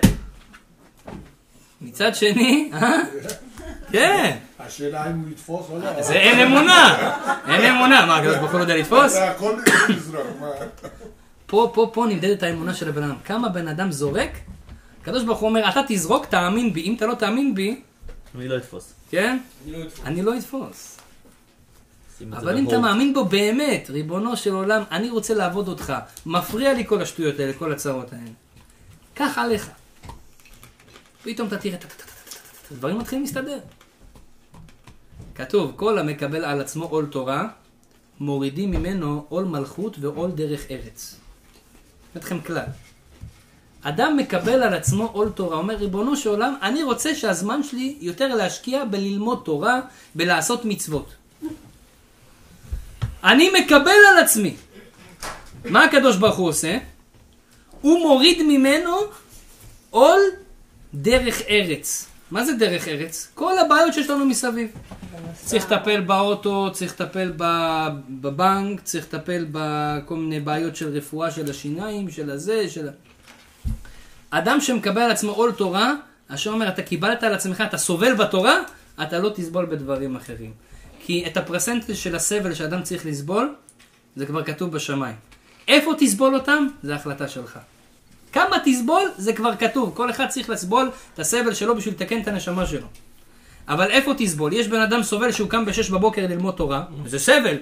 מצד שני, אה? כן, השאלה אם הוא יתפוס או לא. זה אין אמונה. אין אמונה, מה, הקדוש ברוך הוא לא יודע לתפוס? זה הכל לזרוק, מה? פה, פה, פה נמדדת האמונה של הבן אדם. כמה בן אדם זורק, הקדוש ברוך הוא אומר, אתה תזרוק, תאמין בי. אם אתה לא תאמין בי, אני לא אתפוס. כן? אני לא אתפוס. אני לא אתפוס. שים את זה אבל אם אתה. מאמין בו באמת, ריבונו של עולם, אני רוצה לעבוד אותך. מפריע לי כל השטויות האלה, כל הצרות האלה. קח עליך. פתאום אתה תראה, טה-טה-טה-טה-טה, דברים מתחילים להסתדר. כתוב, כל המקבל על עצמו עול תורה, מורידים ממנו עול מלכות ועול דרך ארץ. אני אתכם כלל. אדם מקבל על עצמו עול תורה, אומר ריבונו של עולם, אני רוצה שהזמן שלי יותר להשקיע בללמוד תורה, בלעשות מצוות. אני מקבל על עצמי. מה הקדוש ברוך הוא עושה? הוא מוריד ממנו עול דרך ארץ. מה זה דרך ארץ? כל הבעיות שיש לנו מסביב. צריך לטפל באוטו, צריך לטפל בבנק, צריך לטפל בכל מיני בעיות של רפואה של השיניים, של הזה, של... אדם שמקבל על עצמו עול תורה, השם אומר, אתה קיבלת על עצמך, אתה סובל בתורה, אתה לא תסבול בדברים אחרים. כי את הפרסנטל של הסבל שאדם צריך לסבול, זה כבר כתוב בשמיים. איפה תסבול אותם? זה החלטה שלך. כמה תסבול? זה כבר כתוב. כל אחד צריך לסבול את הסבל שלו בשביל לתקן את הנשמה שלו. אבל איפה תסבול? יש בן אדם סובל שהוא קם ב-6 בבוקר ללמוד תורה, זה סבל.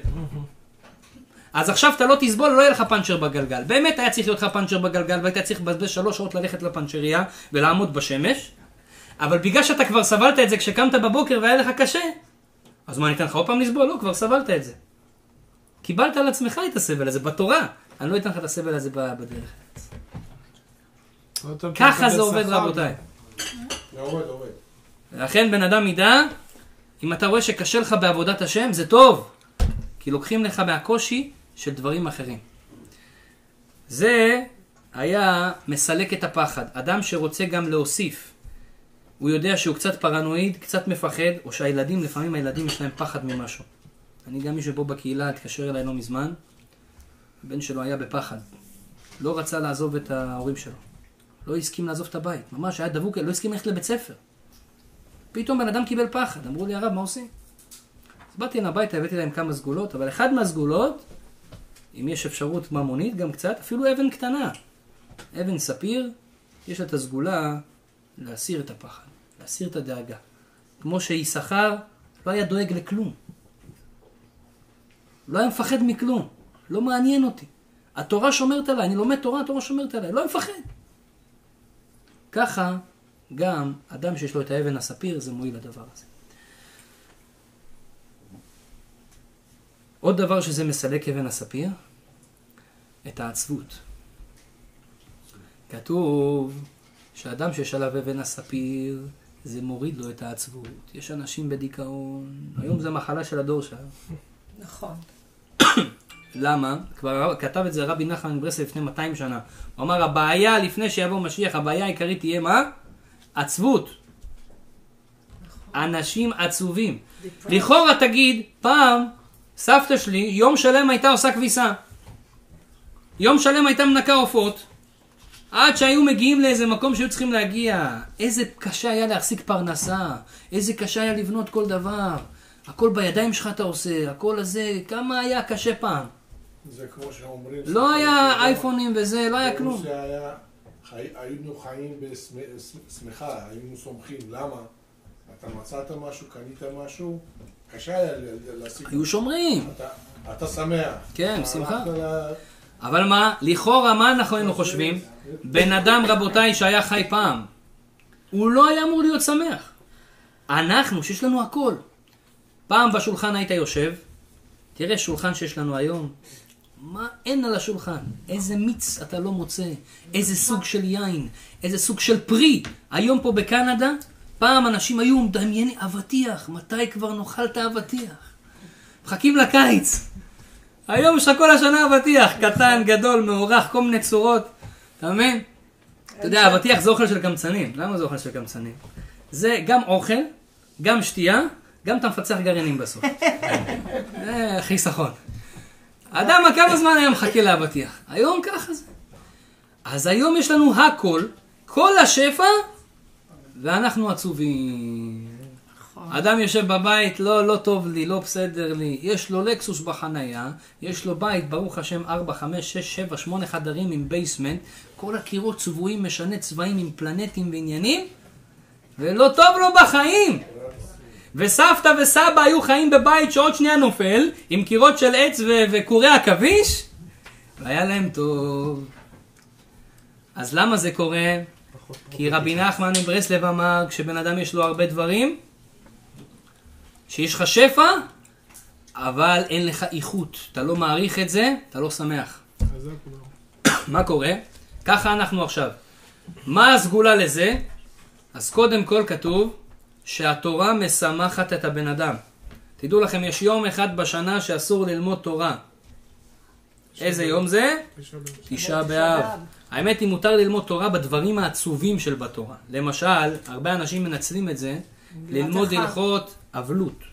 אז עכשיו אתה לא תסבול, לא יהיה לך פאנצ'ר בגלגל. באמת היה צריך להיות לך פאנצ'ר בגלגל, והיית צריך לבזבז שלוש שעות ללכת לפאנצ'ריה ולעמוד בשמש, אבל בגלל שאתה כבר סבלת את זה כשקמת בבוקר והיה לך קשה, אז מה, אני אתן לך עוד פעם לסבול? לא, כבר סבלת את זה. קיבלת על עצמך את הסבל הזה בתורה. אני לא אתן לך את הסבל הזה ב- בדרך. ככה זה עובד רבותיי. לכן בן אדם ידע, אם אתה רואה שקשה לך בעבודת השם, זה טוב. כי לוקחים לך מהקושי של דברים אחרים. זה היה מסלק את הפחד. אדם שרוצה גם להוסיף, הוא יודע שהוא קצת פרנואיד, קצת מפחד, או שהילדים, לפעמים הילדים יש להם פחד ממשהו. אני גם מישהו פה בקהילה התקשר אליי לא מזמן, הבן שלו היה בפחד. לא רצה לעזוב את ההורים שלו. לא הסכים לעזוב את הבית. ממש היה דבוק, לא הסכים ללכת לבית ספר. פתאום בן אדם קיבל פחד, אמרו לי הרב מה עושים? אז באתי אליהם הביתה, הבאתי להם כמה סגולות, אבל אחד מהסגולות, אם יש אפשרות ממונית גם קצת, אפילו אבן קטנה, אבן ספיר, יש את הסגולה להסיר את הפחד, להסיר את הדאגה. כמו שיששכר לא היה דואג לכלום. לא היה מפחד מכלום, לא מעניין אותי. התורה שומרת עליי, אני לומד תורה, התורה שומרת עליי, לא מפחד. ככה גם אדם שיש לו את האבן הספיר, זה מועיל לדבר הזה. עוד דבר שזה מסלק אבן הספיר, את העצבות. כתוב שאדם שיש עליו אבן הספיר, זה מוריד לו את העצבות. יש אנשים בדיכאון, היום זה מחלה של הדור שלנו. נכון. למה? כבר כתב את זה רבי נחמן מברסלב לפני 200 שנה. הוא אמר, הבעיה לפני שיבוא משיח, הבעיה העיקרית תהיה מה? עצבות. אנשים עצובים. לכאורה תגיד, פעם סבתא שלי יום שלם הייתה עושה כביסה. יום שלם הייתה מנקה עופות. עד שהיו מגיעים לאיזה מקום שהיו צריכים להגיע. איזה קשה היה להחזיק פרנסה. איזה קשה היה לבנות כל דבר. הכל בידיים שלך אתה עושה, הכל הזה, כמה היה קשה פעם. זה כמו שאומרים... לא היה אייפונים וזה, לא היה כלום. זה היה- חי- היינו חיים בשמחה, היינו סומכים. למה? אתה מצאת משהו, קנית משהו, קשה היה להשיג. היו שומרים. אתה- אתה שמח. כן, שמחה. אבל מה, לכאורה מה אנחנו היינו חושבים? בן אדם רבותיי שהיה חי פעם, הוא לא היה אמור להיות שמח. אנחנו, שיש לנו הכל. פעם בשולחן היית יושב, תראה שולחן שיש לנו היום, מה אין על השולחן? איזה מיץ אתה לא מוצא, איזה סוג של יין, איזה סוג של פרי. היום פה בקנדה, פעם אנשים היו מדמיינים אבטיח, מתי כבר נאכל את האבטיח? מחכים לקיץ. היום יש לך כל השנה אבטיח, קטן, גדול, מאורך, כל מיני צורות, אתה מבין? אתה יודע, אבטיח זה אוכל של קמצנים. למה זה אוכל של קמצנים? זה גם אוכל, גם שתייה, גם אתה מפצח גרעינים בסוף. זה חיסכון. האדם, כמה זמן היה מחכה לאבטיח? היום ככה זה. אז היום יש לנו הכל, כל השפע, ואנחנו עצובים. אדם יושב בבית, לא, לא טוב לי, לא בסדר לי, יש לו לקסוס בחנייה, יש לו בית, ברוך השם, 4, 5, 6, 7, 8 חדרים עם basement, כל הקירות צבועים, משנה צבעים עם פלנטים ועניינים, ולא טוב לו בחיים. וסבתא וסבא היו חיים בבית שעוד שנייה נופל, עם קירות של עץ ו- וקורי עכביש, והיה להם טוב. אז למה זה קורה? כי רבי נחמן מברסלב אמר, כשבן אדם יש לו הרבה דברים, שיש לך שפע, אבל אין לך איכות. אתה לא מעריך את זה, אתה לא שמח. מה קורה? ככה אנחנו עכשיו. מה הסגולה לזה? אז קודם כל כתוב שהתורה משמחת את הבן אדם. תדעו לכם, יש יום אחד בשנה שאסור ללמוד תורה. איזה יום זה? תשעה באב. האמת היא, מותר ללמוד תורה בדברים העצובים של בתורה. למשל, הרבה אנשים מנצלים את זה ללמוד. הלכות אבלות.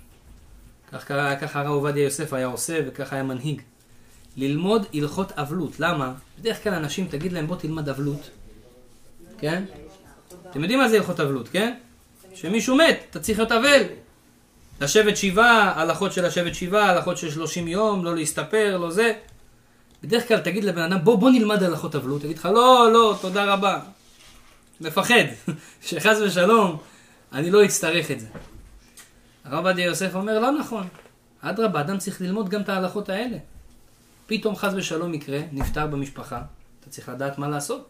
כך ככה הרב עובדיה יוסף היה עושה וככה היה מנהיג. ללמוד הלכות אבלות. למה? בדרך כלל אנשים, תגיד להם בוא תלמד אבלות. כן? אתם יודעים מה זה הלכות אבלות, כן? שמישהו מת, אתה צריך להיות אבל. לשבת שבעה, הלכות של לשבת שבעה, הלכות של 30 יום, לא להסתפר, לא זה. בדרך כלל תגיד לבן אדם, בוא, בוא נלמד הלכות אבלות, תגיד לך, לא, לא, תודה רבה. מפחד, שחס ושלום, אני לא אצטרך את זה. הרב עובדיה יוסף אומר, לא נכון. אדרבה, אדם צריך ללמוד גם את ההלכות האלה. פתאום חס ושלום יקרה, נפטר במשפחה, אתה צריך לדעת מה לעשות.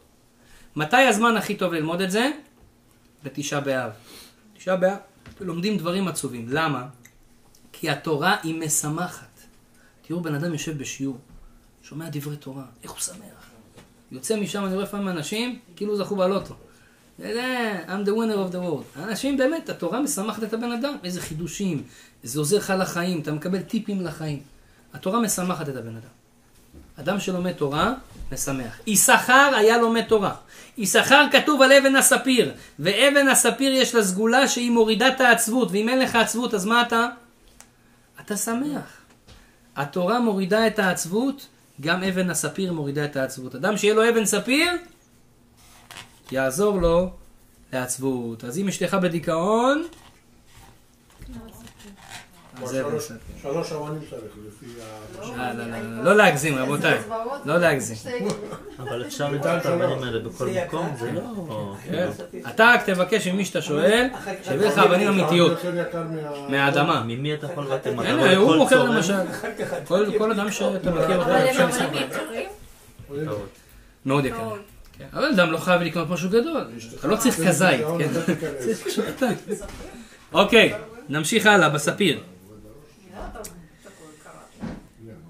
מתי הזמן הכי טוב ללמוד את זה? בתשעה באב. תשעה באב, לומדים דברים עצובים. למה? כי התורה היא משמחת. תראו, בן אדם יושב בשיעור, שומע דברי תורה, איך הוא שמח. יוצא משם, אני רואה לפעמים אנשים, כאילו זכו בלוטו. I'm the winner of the world. אנשים באמת, התורה משמחת את הבן אדם. איזה חידושים, זה עוזר לך לחיים, אתה מקבל טיפים לחיים. התורה משמחת את הבן אדם. אדם שלומד תורה, משמח. יששכר היה לומד תורה. יששכר כתוב על אבן הספיר, ואבן הספיר יש לה סגולה שהיא מורידה את העצבות, ואם אין לך עצבות, אז מה אתה? אתה שמח. התורה מורידה את העצבות, גם אבן הספיר מורידה את העצבות. אדם שיהיה לו אבן ספיר, יעזור לו לעצבות. אז אם אשתך בדיכאון, שלוש- אבנים צריך לפי ה... לא, לא, לא, לא, לא להגזים, רבותיי. לא להגזים. אבל אפשר למצוא את האבנים האלה בכל מקום, זה לא... כן. אתה רק תבקש ממי שאתה שואל, שיביא לך אבנים אמיתיות. מהאדמה. ממי אתה יכול הנה, רואה הוא מוכר? למשל. כל- אדם שאתה מכיר אותו, אבל הם אפשר אבנים לסמוך. יקרים. טעות. מאוד יקר. כן, אבל אדם לא חייב לקנות משהו גדול. אתה לא צריך כזית, כן? צריך משהו קטן. אוקיי, נמשיך הלאה בספיר.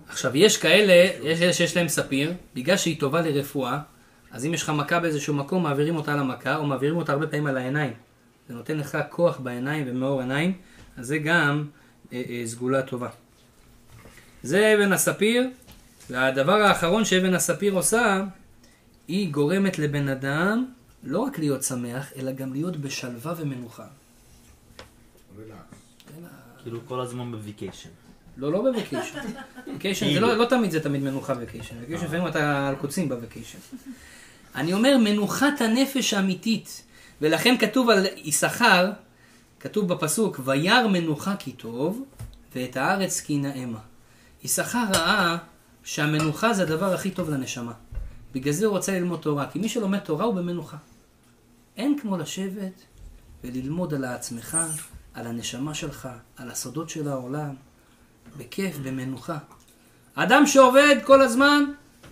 עכשיו, יש כאלה, יש אלה שיש להם ספיר, בגלל שהיא טובה לרפואה, אז אם יש לך מכה באיזשהו מקום, מעבירים אותה למכה, או מעבירים אותה הרבה פעמים על העיניים. זה נותן לך כוח בעיניים ומאור עיניים, אז זה גם אה, אה, סגולה טובה. זה אבן הספיר, והדבר האחרון שאבן הספיר עושה, היא גורמת לבן אדם לא רק להיות שמח, אלא גם להיות בשלווה ומנוחה. כאילו כל הזמן ב vacation. לא, לא ב vacation. vacation זה לא, לא תמיד זה תמיד מנוחה vacation. vacation לפעמים אתה על קוצים ב vacation. אני אומר מנוחת הנפש האמיתית. ולכן כתוב על יששכר, כתוב בפסוק, וירא מנוחה כי טוב, ואת הארץ כי נאמה. יששכר ראה שהמנוחה זה הדבר הכי טוב לנשמה. בגלל זה הוא רוצה ללמוד תורה, כי מי שלומד תורה הוא במנוחה. אין כמו לשבת וללמוד על עצמך, על הנשמה שלך, על הסודות של העולם. בכיף, במנוחה. אדם שעובד כל הזמן,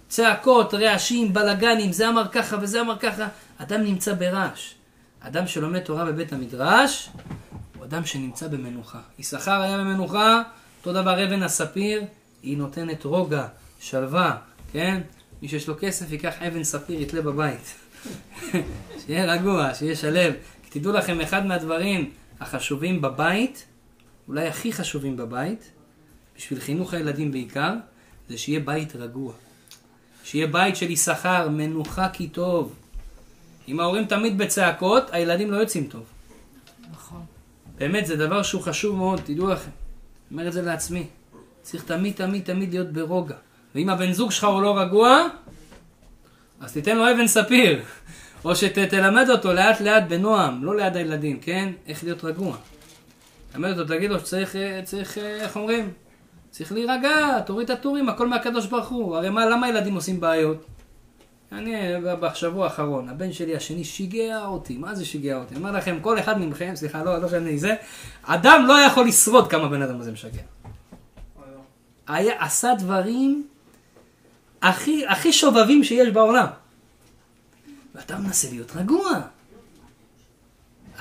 צעקות, רעשים, בלאגנים, זה אמר ככה וזה אמר ככה, אדם נמצא ברעש. אדם שלומד תורה בבית המדרש, הוא אדם שנמצא במנוחה. יששכר היה במנוחה, אותו דבר אבן הספיר, היא נותנת רוגע, שלווה, כן? מי שיש לו כסף ייקח אבן ספיר, יתלה בבית. שיהיה רגוע, שיהיה שלב. כי תדעו לכם, אחד מהדברים החשובים בבית, אולי הכי חשובים בבית, בשביל חינוך הילדים בעיקר, זה שיהיה בית רגוע. שיהיה בית של יששכר, מנוחה כי טוב. אם ההורים תמיד בצעקות, הילדים לא יוצאים טוב. נכון. באמת, זה דבר שהוא חשוב מאוד, תדעו לכם. אני אומר את זה לעצמי. צריך תמיד, תמיד, תמיד להיות ברוגע. ואם הבן זוג שלך הוא לא רגוע, אז תיתן לו אבן ספיר. או שתלמד אותו לאט לאט בנועם, לא ליד הילדים, כן? איך להיות רגוע. תלמד אותו, תגיד לו שצריך, אה, צריך, אה, איך אומרים? צריך להירגע, תוריד את הטורים, הכל מהקדוש ברוך הוא. הרי מה, למה ילדים עושים בעיות? אני, בשבוע האחרון, הבן שלי השני שיגע אותי, מה זה שיגע אותי? אני אומר לכם, כל אחד מכם, סליחה, לא, לא שאני זה, אדם לא יכול לשרוד כמה בן אדם הזה משגע. היה, עשה דברים הכי, הכי שובבים שיש בעולם. ואתה מנסה להיות רגוע.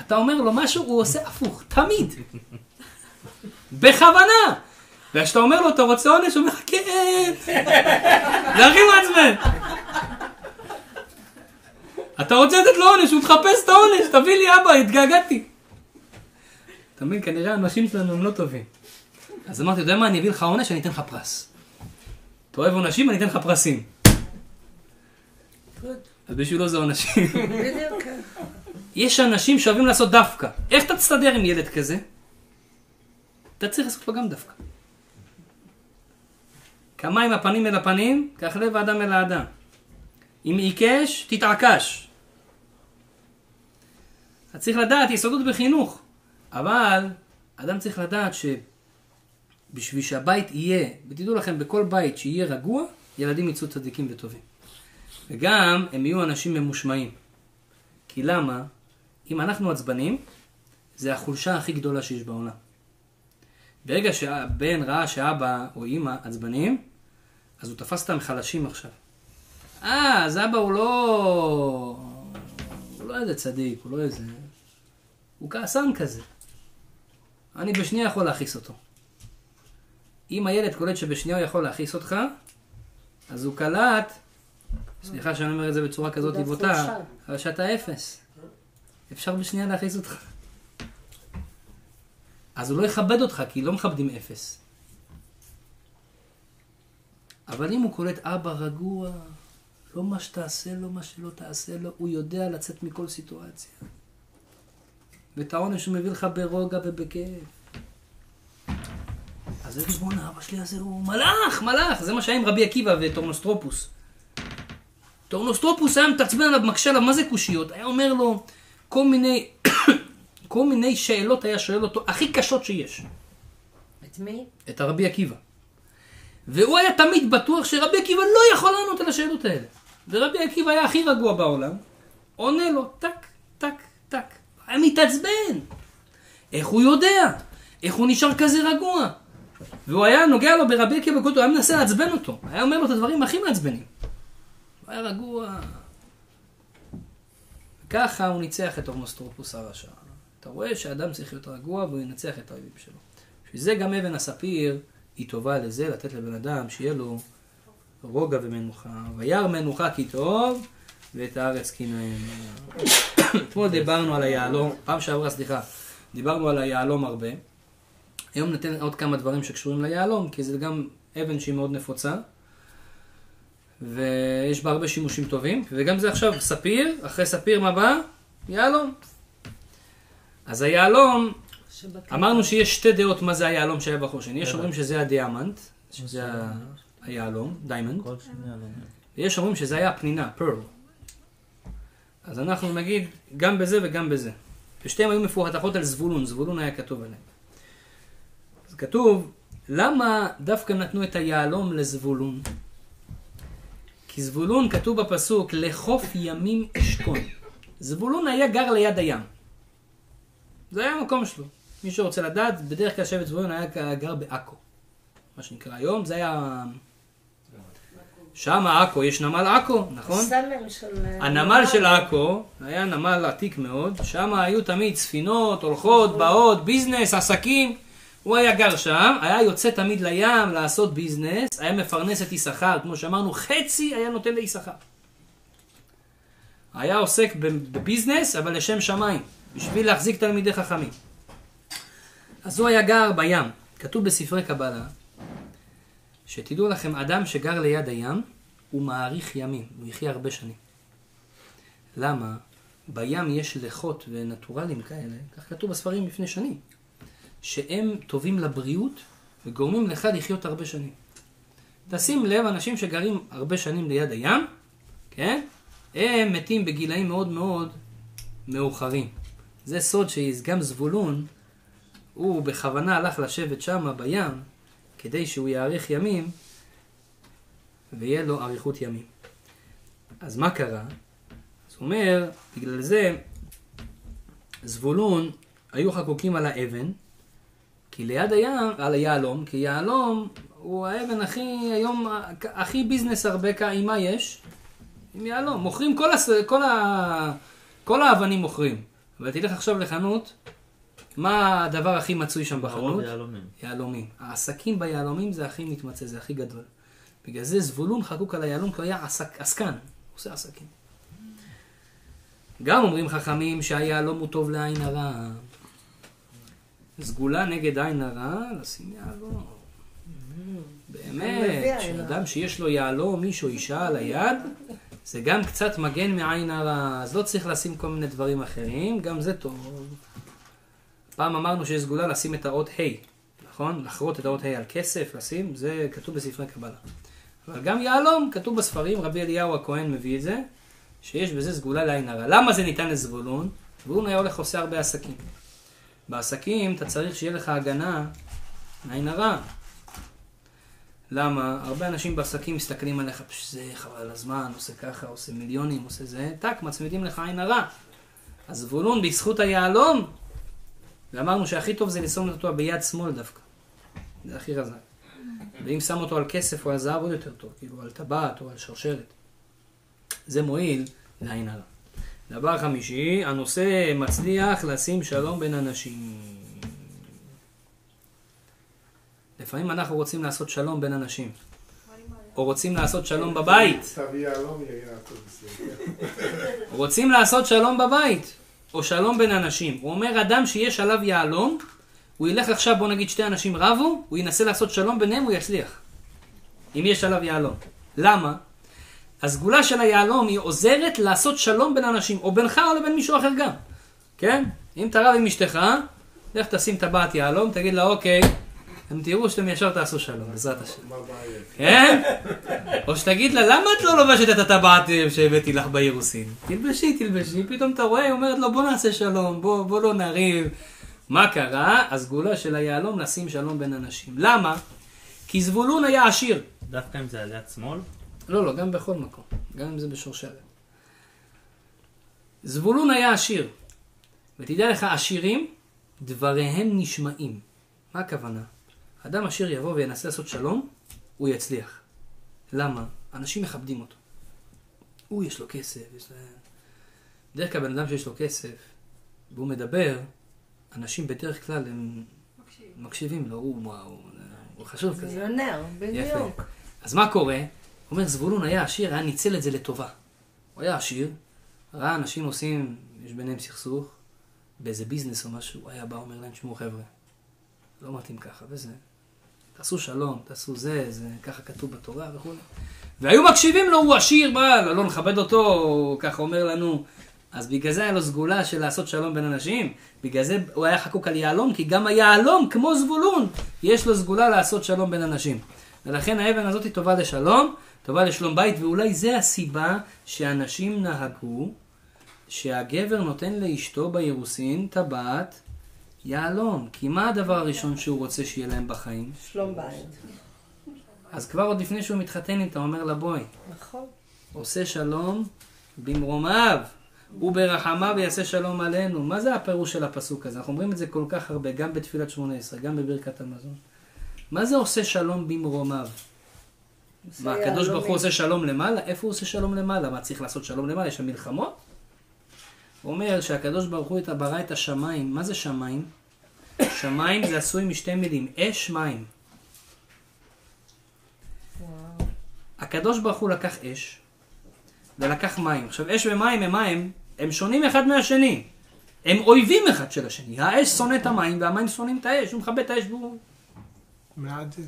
אתה אומר לו משהו, הוא עושה הפוך, תמיד. בכוונה. וכשאתה אומר לו, אתה רוצה עונש? הוא אומר לך, כן. זה הכי מעצבן. אתה רוצה לתת לו עונש, הוא מחפש את העונש, תביא לי אבא, התגעגעתי. אתה מבין, כנראה האנשים שלנו הם לא טובים. אז אמרתי, אתה יודע מה, אני אביא לך עונש, אני אתן לך פרס. אתה אוהב עונשים, אני אתן לך פרסים. אז בשבילו זה עונשים. בדיוק. יש אנשים שאוהבים לעשות דווקא. איך אתה תסתדר עם ילד כזה? אתה צריך לעשות לו גם דווקא. כמים הפנים אל הפנים, כך לב האדם אל האדם. אם עיקש, תתעקש. אתה צריך לדעת יסודות בחינוך. אבל אדם צריך לדעת שבשביל שהבית יהיה, ותדעו לכם, בכל בית שיהיה רגוע, ילדים יצאו צדיקים וטובים. וגם הם יהיו אנשים ממושמעים. כי למה? אם אנחנו עצבנים, זה החולשה הכי גדולה שיש בעולם. ברגע שהבן ראה שאבא או אימא עצבנים, אז הוא תפס אותם חלשים עכשיו. אה, אז אבא הוא לא... הוא לא איזה צדיק, הוא לא איזה... הוא כעסן כזה. אני בשנייה יכול להכעיס אותו. אם הילד קולט שבשנייה הוא יכול להכעיס אותך, אז הוא קלט, סליחה שאני אומר את זה בצורה כזאת בוטה. אבל שאתה אפס. אפשר בשנייה להכעיס אותך. אז הוא לא יכבד אותך, כי לא מכבדים אפס. אבל אם הוא קולט אבא רגוע, לא מה שתעשה לו, מה שלא תעשה לו, הוא יודע לצאת מכל סיטואציה. ואת העונש הוא מביא לך ברוגע ובכיף. אז זה בואנה, אבא שלי הזה הוא מלאך, מלאך. זה מה שהיה עם רבי עקיבא וטורנוסרופוס. טורנוסרופוס היה מתעצבן עליו, מקשה עליו, מה זה קושיות? היה אומר לו כל מיני, כל מיני שאלות היה שואל אותו, הכי קשות שיש. את מי? את הרבי עקיבא. והוא היה תמיד בטוח שרבי עקיבא לא יכול לענות על השאלות האלה. ורבי עקיבא היה הכי רגוע בעולם, עונה לו טק, טק, טק. היה מתעצבן. איך הוא יודע? איך הוא נשאר כזה רגוע? והוא היה נוגע לו ברבי עקיבא, הוא היה מנסה לעצבן אותו. היה אומר לו את הדברים הכי מעצבנים. הוא היה רגוע. ככה הוא ניצח את אורנוסטרופוס הרשע. אתה רואה שאדם צריך להיות רגוע והוא ינצח את האויבים שלו. בשביל זה גם אבן הספיר היא טובה לזה, לתת לבן אדם שיהיה לו רוגע ומנוחה. וירא מנוחה כי טוב, ואת הארץ כי נעים. אתמול דיברנו על היהלום, פעם שעברה, סליחה, דיברנו על היהלום הרבה. היום ניתן עוד כמה דברים שקשורים ליהלום, כי זה גם אבן שהיא מאוד נפוצה. ויש בה הרבה שימושים טובים, וגם זה עכשיו ספיר, אחרי ספיר מה בא? יהלום. אז היהלום, שבקטע. אמרנו שיש שתי דעות מה זה היהלום שהיה בחושן. יש אומרים שזה הדיאמנט, שזה היהלום, אומר. ויש אומרים שזה היה הפנינה, פרל. אז אנחנו נגיד גם בזה וגם בזה. ושתיהן היו מפורטחות על זבולון, זבולון היה כתוב עליהן. כתוב, למה דווקא נתנו את היהלום לזבולון? כי זבולון כתוב בפסוק, לחוף ימים אשכון. זבולון היה גר ליד הים. זה היה המקום שלו. מי שרוצה לדעת, בדרך כלל שבט זבולון היה גר בעכו. מה שנקרא היום, זה היה... שם עכו, יש נמל עכו, נכון? של... הנמל של עכו היה נמל עתיק מאוד, שם היו תמיד ספינות, הולכות, באות, ביזנס, עסקים. הוא היה גר שם, היה יוצא תמיד לים לעשות ביזנס, היה מפרנס את יששכר, כמו שאמרנו, חצי היה נותן ליששכר. היה עוסק בביזנס, אבל לשם שמיים, בשביל להחזיק תלמידי חכמים. אז הוא היה גר בים. כתוב בספרי קבלה, שתדעו לכם, אדם שגר ליד הים, הוא מאריך ימים, הוא יחיה הרבה שנים. למה? בים יש לחות ונטורלים כאלה, כך כתוב בספרים לפני שנים, שהם טובים לבריאות וגורמים לך לחיות הרבה שנים. תשים לב, אנשים שגרים הרבה שנים ליד הים, כן? הם מתים בגילאים מאוד מאוד מאוחרים. זה סוד שגם זבולון, הוא בכוונה הלך לשבת שם בים, כדי שהוא יאריך ימים, ויהיה לו אריכות ימים. אז מה קרה? אז הוא אומר, בגלל זה, זבולון היו חקוקים על האבן, כי ליד הים, על היהלום, כי יהלום הוא האבן הכי, היום, הכי ביזנס הרבה, עם מה יש? עם יהלום. מוכרים כל, הס... כל, ה... כל האבנים מוכרים. אבל תלך עכשיו לחנות, מה הדבר הכי מצוי שם בחנות? יהלומים. העסקים ביהלומים זה הכי מתמצא, זה הכי גדול. בגלל זה זבולון חקוק על היהלום, כי הוא היה עסק, עסקן, הוא עושה עסקים. גם אומרים חכמים שהיהלום הוא טוב לעין הרע. סגולה נגד עין הרע, לשים יהלום. באמת, שאדם שיש לו יהלום, איש או אישה על היד, זה גם קצת מגן מעין הרע, אז לא צריך לשים כל מיני דברים אחרים, גם זה טוב. פעם אמרנו שיש סגולה לשים את האות ה', נכון? לחרות את האות ה' על כסף, לשים, זה כתוב בספרי קבלה. אבל גם יהלום, כתוב בספרים, רבי אליהו הכהן מביא את זה, שיש בזה סגולה לעין הרע. למה זה ניתן לזבולון? זבולון היה הולך עושה הרבה עסקים. בעסקים אתה צריך שיהיה לך הגנה מעין הרע. למה? הרבה אנשים בעסקים מסתכלים עליך, פש, זה חבל על הזמן, עושה ככה, עושה מיליונים, עושה זה, טק, מצמידים לך עין הרע. אז זבולון בזכות היהלום, ואמרנו שהכי טוב זה לשים אותו ביד שמאל דווקא. זה הכי חזק. ואם שם אותו על כסף או על זהב עוד יותר טוב, כאילו על טבעת או על שרשרת. זה מועיל לעין הרע. דבר חמישי, הנושא מצליח לשים שלום בין אנשים. לפעמים אנחנו רוצים לעשות שלום בין אנשים. או רוצים לעשות שלום בבית. רוצים לעשות שלום בבית, או שלום בין אנשים. הוא אומר, אדם שיש עליו יהלום, הוא ילך עכשיו, בוא נגיד שתי אנשים רבו, הוא ינסה לעשות שלום ביניהם, הוא יצליח. אם יש עליו יהלום. למה? הסגולה של היהלום היא עוזרת לעשות שלום בין אנשים, או בינך או לבין מישהו אחר גם. כן? אם אתה רב עם אשתך, לך תשים טבעת יהלום, תגיד לה, אוקיי, אתם תראו שאתם ישר תעשו שלום, בעזרת השם. מה הבעיה? כן? או שתגיד לה, למה את לא לובשת את הטבעת שהבאתי לך באירוסין? תלבשי, תלבשי, פתאום אתה רואה, היא אומרת לו, בוא נעשה שלום, בוא, בוא לא נריב. מה קרה? הסגולה של היהלום לשים שלום בין אנשים. למה? כי זבולון היה עשיר. דווקא אם זה על יד שמאל, לא, לא, גם בכל מקום. גם אם זה בשורשרת. זבולון היה עשיר. ותדע לך, עשירים, דבריהם נשמעים. מה הכוונה? אדם עשיר יבוא וינסה לעשות שלום, הוא יצליח. למה? אנשים מכבדים אותו. הוא, יש לו כסף, יש לו... בדרך כלל בן אדם שיש לו כסף, והוא מדבר, אנשים בדרך כלל הם מקשיבים לו, הוא, וואו, הוא חשוב כזה. מיליונר, בדיוק. אז מה קורה? אומר, זבולון היה עשיר, היה ניצל את זה לטובה. הוא היה עשיר, ראה אנשים עושים, יש ביניהם סכסוך, באיזה ביזנס או משהו, הוא היה בא, אומר להם, תשמעו חבר'ה, לא מתאים ככה וזה. תעשו שלום, תעשו זה, זה ככה כתוב בתורה וכו'. והיו מקשיבים לו, הוא עשיר, בא, לא נכבד אותו, ככה אומר לנו. אז בגלל זה היה לו סגולה של לעשות שלום בין אנשים, בגלל זה הוא היה חקוק על יהלום, כי גם היהלום, כמו זבולון, יש לו סגולה לעשות שלום בין אנשים. ולכן האבן הזאת היא טובה לשלום, טובה לשלום בית, ואולי זה הסיבה שאנשים נהגו, שהגבר נותן לאשתו באירוסין טבעת יהלום. כי מה הדבר הראשון שהוא רוצה שיהיה להם בחיים? שלום בית. אז כבר עוד לפני שהוא מתחתן איתה, אומר לה בואי, נכון. עושה שלום במרומיו, וברחמיו יעשה שלום עלינו. מה זה הפירוש של הפסוק הזה? אנחנו אומרים את זה כל כך הרבה, גם בתפילת שמונה עשרה, גם בברכת המזון. מה זה עושה שלום במרומיו? מה, הקדוש ברוך הוא. עושה שלום למעלה? איפה הוא עושה שלום למעלה? מה, צריך לעשות שלום למעלה? יש שם מלחמות? הוא אומר שהקדוש ברוך הוא ברא את השמיים. מה זה שמיים? שמיים זה עשוי משתי מילים, אש מים. הקדוש ברוך הוא לקח אש, ולקח מים. עכשיו, אש ומים הם מים, הם שונים אחד מהשני. הם אויבים אחד של השני. האש שונא את המים, והמים שונאים את האש. הוא מכבה את האש והוא... מעט זה.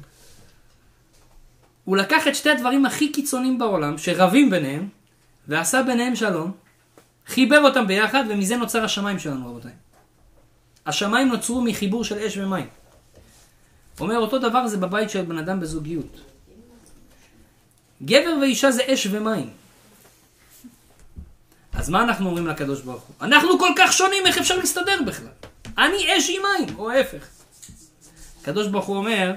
הוא לקח את שתי הדברים הכי קיצוניים בעולם, שרבים ביניהם, ועשה ביניהם שלום, חיבר אותם ביחד, ומזה נוצר השמיים שלנו, רבותיי. השמיים נוצרו מחיבור של אש ומים. אומר, אותו דבר זה בבית של בן אדם בזוגיות. גבר ואישה זה אש ומים. אז מה אנחנו אומרים לקדוש ברוך הוא? אנחנו כל כך שונים, איך אפשר להסתדר בכלל? אני אש עם מים, או ההפך. הקדוש ברוך הוא אומר,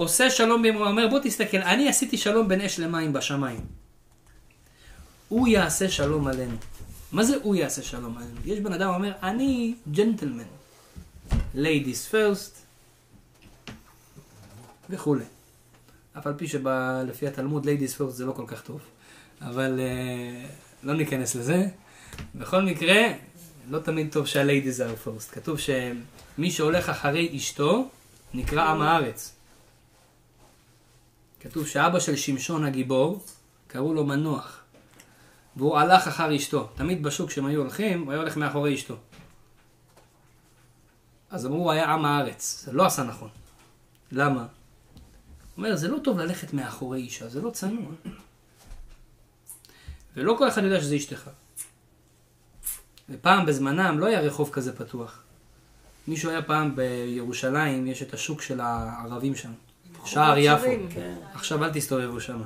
עושה שלום. הוא אומר, בוא תסתכל, אני עשיתי שלום בין אש למים בשמיים. הוא יעשה שלום עלינו. מה זה הוא יעשה שלום עלינו? יש בן אדם אומר, אני ג'נטלמן. ladies first וכולי. אף על פי שלפי התלמוד ladies first זה לא כל כך טוב. אבל uh, לא ניכנס לזה. בכל מקרה, לא תמיד טוב שה-ladies are first. כתוב שמי שהולך אחרי אשתו נקרא עם הארץ. כתוב שאבא של שמשון הגיבור, קראו לו מנוח. והוא הלך אחר אשתו. תמיד בשוק כשהם היו הולכים, הוא היה הולך מאחורי אשתו. אז אמרו, הוא היה עם הארץ. זה לא עשה נכון. למה? הוא אומר, זה לא טוב ללכת מאחורי אישה, זה לא צנוע. ולא כל אחד יודע שזה אשתך. ופעם בזמנם לא היה רחוב כזה פתוח. מישהו היה פעם בירושלים, יש את השוק של הערבים שם. שער יפו. כן. עכשיו אל תסתובבו שם.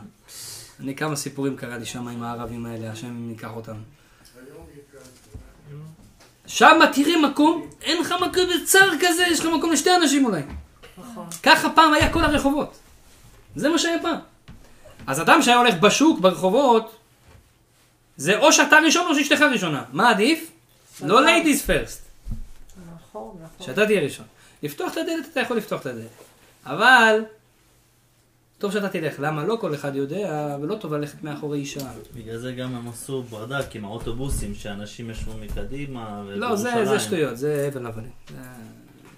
אני כמה סיפורים קרה לי שם עם הערבים האלה, השם ייקח אותם. שם תראה מקום, אין לך מקום בצר כזה, יש לך מקום לשתי אנשים אולי. נכון. ככה פעם היה כל הרחובות. זה מה שהיה פעם. אז אדם שהיה הולך בשוק, ברחובות, זה או שאתה ראשון או שאשתך ראשונה. מה עדיף? לא נכון. ladies first. נכון, נכון. שאתה תהיה ראשון. לפתוח את הדלת, אתה יכול לפתוח את הדלת. אבל, טוב שאתה תלך. למה? לא כל אחד יודע, ולא טוב ללכת מאחורי אישה. בגלל זה גם הם עשו ברדק עם האוטובוסים, שאנשים ישבו מקדימה. לא, זה. זה שטויות, זה הבל הבלים.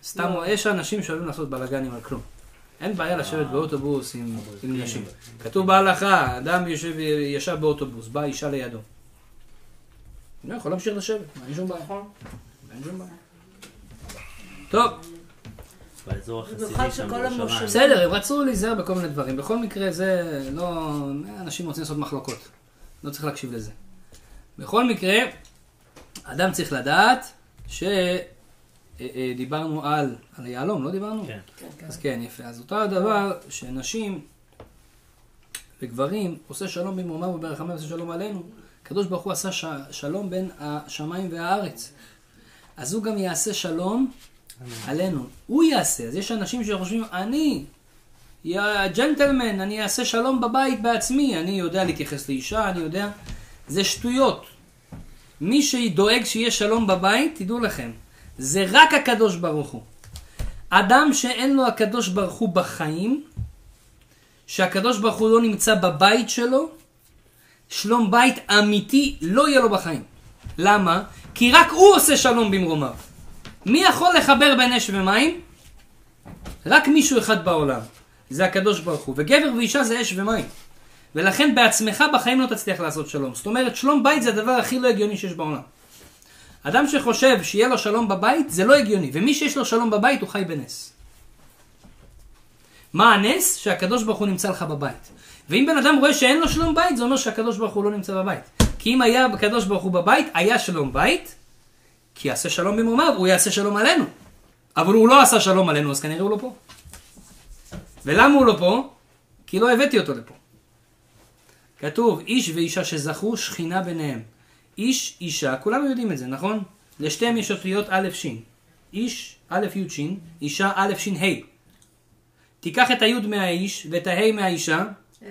סתם, לא. יש אנשים שאוהבים לעשות בלאגנים על כלום. אין בעיה לשבת באוטובוס עם, עם אברכים. נשים. כתוב בהלכה, אדם יושב, ישב באוטובוס, באה אישה לידו. הוא יכול להמשיך לשבת, אין שום בעיה. נכון. אין שום בעיה. טוב, באזור החסידי שם בירושלים. בסדר, הם רצו להיזהר בכל מיני דברים. בכל מקרה, זה לא... אנשים רוצים לעשות מחלוקות. לא צריך להקשיב לזה. בכל מקרה, אדם צריך לדעת שדיברנו על, על היהלום, לא דיברנו? כן. אז כן, יפה. אז אותו הדבר שנשים וגברים עושה שלום במרומיו וברחמיו עושה שלום עלינו. הקדוש ברוך הוא עשה ש... שלום בין השמיים והארץ. אז הוא גם יעשה שלום עלינו. הוא יעשה. אז יש אנשים שחושבים, אני, יא ג'נטלמן, אני אעשה שלום בבית בעצמי, אני יודע להתייחס לאישה, אני יודע... זה שטויות. מי שדואג שיהיה שלום בבית, תדעו לכם, זה רק הקדוש ברוך הוא. אדם שאין לו הקדוש ברוך הוא בחיים, שהקדוש ברוך הוא לא נמצא בבית שלו, שלום בית אמיתי לא יהיה לו בחיים. למה? כי רק הוא עושה שלום במרומיו. מי יכול לחבר בין אש ומים? רק מישהו אחד בעולם. זה הקדוש ברוך הוא. וגבר ואישה זה אש ומים. ולכן בעצמך בחיים לא תצליח לעשות שלום. זאת אומרת, שלום בית זה הדבר הכי לא הגיוני שיש בעולם. אדם שחושב שיהיה לו שלום בבית, זה לא הגיוני. ומי שיש לו שלום בבית, הוא חי בנס. מה הנס? שהקדוש ברוך הוא נמצא לך בבית. ואם בן אדם רואה שאין לו שלום בית, זה אומר שהקדוש ברוך הוא לא נמצא בבית. כי אם היה הקדוש ברוך הוא בבית, היה שלום בית, כי יעשה שלום במרומיו, הוא יעשה שלום עלינו. אבל הוא לא עשה שלום עלינו, אז כנראה הוא לא פה. ולמה הוא לא פה? כי לא הבאתי אותו לפה. כתוב, איש ואישה שזכו שכינה ביניהם. איש, אישה, כולנו יודעים את זה, נכון? לשתיהם יש אותיות א' ש'. איש, א' י' ש', אישה א' ש' ה'. תיקח את הי' מהאיש ואת הה' מהאישה,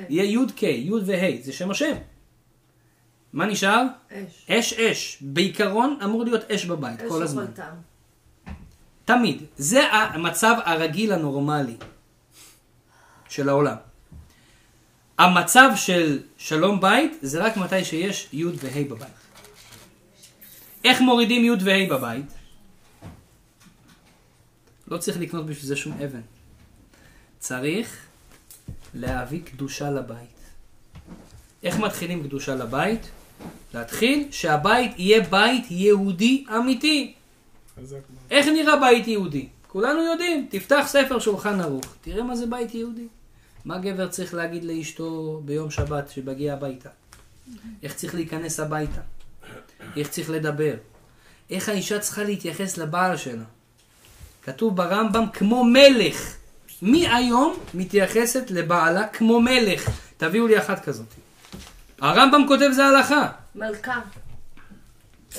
יהיה י' כ', י' וה', זה שם השם. מה נשאר? אש. אש אש. בעיקרון אמור להיות אש בבית אש כל הזמן. אוכלתם. תמיד. זה המצב הרגיל הנורמלי של העולם. המצב של שלום בית זה רק מתי שיש י' וה' בבית. איך מורידים י' וה' בבית? לא צריך לקנות בשביל זה שום אבן. צריך להביא קדושה לבית. איך מתחילים קדושה לבית? להתחיל שהבית יהיה בית יהודי אמיתי. איך נראה בית יהודי? כולנו יודעים, תפתח ספר שולחן ערוך, תראה מה זה בית יהודי. מה גבר צריך להגיד לאשתו ביום שבת שמגיע הביתה? איך צריך להיכנס הביתה? איך צריך לדבר? איך האישה צריכה להתייחס לבעל שלה? כתוב ברמב"ם כמו מלך. מי היום מתייחסת לבעלה כמו מלך? תביאו לי אחת כזאת. הרמב"ם כותב זה הלכה. מלכה.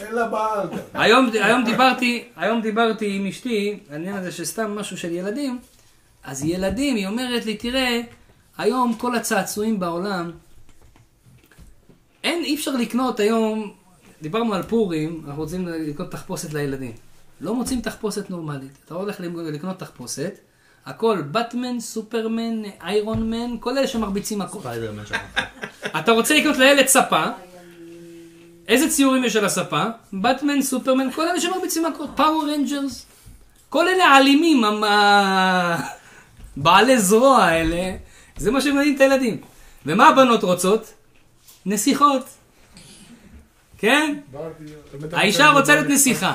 אין לה בעל. היום, היום, דיברתי, היום דיברתי עם אשתי, העניין הזה שסתם משהו של ילדים, אז ילדים, היא אומרת לי, תראה, היום כל הצעצועים בעולם, אין, אי אפשר לקנות היום, דיברנו על פורים, אנחנו רוצים לקנות תחפושת לילדים. לא מוצאים תחפושת נורמלית. אתה הולך לקנות תחפושת, הכל באטמן, סופרמן, איירון מן, כל אלה שמרביצים הכל. ספיידרמן שכחתי. אתה רוצה לקנות לילד ספה, איזה ציורים יש על הספה? באטמן, סופרמן, כל אלה שמרביצים מכות, פאוור רנג'רס. כל אלה האלימים, בעלי זרוע האלה, זה מה שמעניין את הילדים. ומה הבנות רוצות? נסיכות. כן? האישה רוצה להיות נסיכה.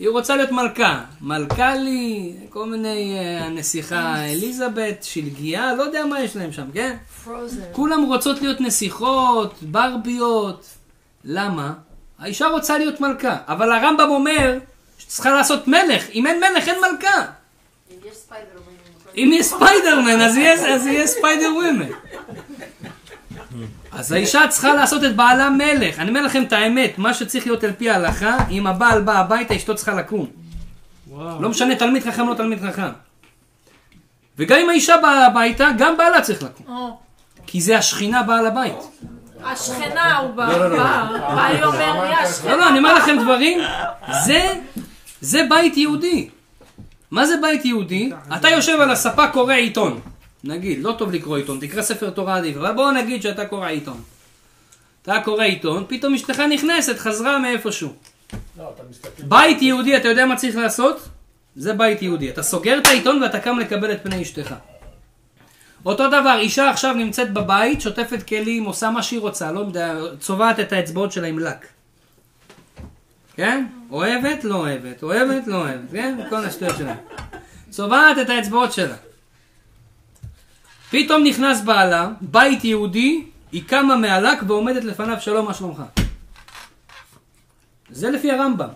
היא רוצה להיות מלכה. מלכלי, כל מיני, אה, הנסיכה אליזבת, שלגיה, לא יודע מה יש להם שם, כן? פרוזן. כולם רוצות להיות נסיכות, ברביות. למה? האישה רוצה להיות מלכה, אבל הרמב"ם אומר שצריכה לעשות מלך. אם אין מלך, אין מלכה. אם יש ספיידרמן, אז יהיה, ספיידר ווימן. אז האישה צריכה לעשות את בעלה מלך. אני אומר לכם את האמת, מה שצריך להיות על פי ההלכה, אם הבעל בא הביתה, אשתו צריכה לקום. וואו. לא משנה תלמיד חכם, לא תלמיד חכם. וגם אם האישה באה הביתה, גם בעלה צריך לקום. כי זה השכינה בעל הבית. השכנה הוא בא, לא, לא, לא. בא, בעלי אומר, יא לא, השכנה. לא, אני אומר לכם דברים, זה, זה בית יהודי. מה זה בית יהודי? אתה יושב על הספה קורא עיתון. נגיד, לא טוב לקרוא עיתון, תקרא ספר תורה עדיף, אבל בוא נגיד שאתה קורא עיתון. אתה קורא עיתון, פתאום אשתך נכנסת, חזרה מאיפשהו. לא. בית יהודי, אתה יודע מה צריך לעשות? זה בית יהודי. אתה סוגר את העיתון ואתה קם לקבל את פני אשתך. אותו דבר, אישה עכשיו נמצאת בבית, שוטפת כלים, עושה מה שהיא רוצה, לא יודע, צובעת את האצבעות שלה עם לק. כן? אוהבת, לא אוהבת, אוהבת, לא אוהבת, כן? כל השטויות שלה. צובעת את האצבעות שלה. פתאום נכנס בעלה, בית יהודי, היא קמה מהלק ועומדת לפניו, שלום, מה שלומך? זה לפי הרמב"ם.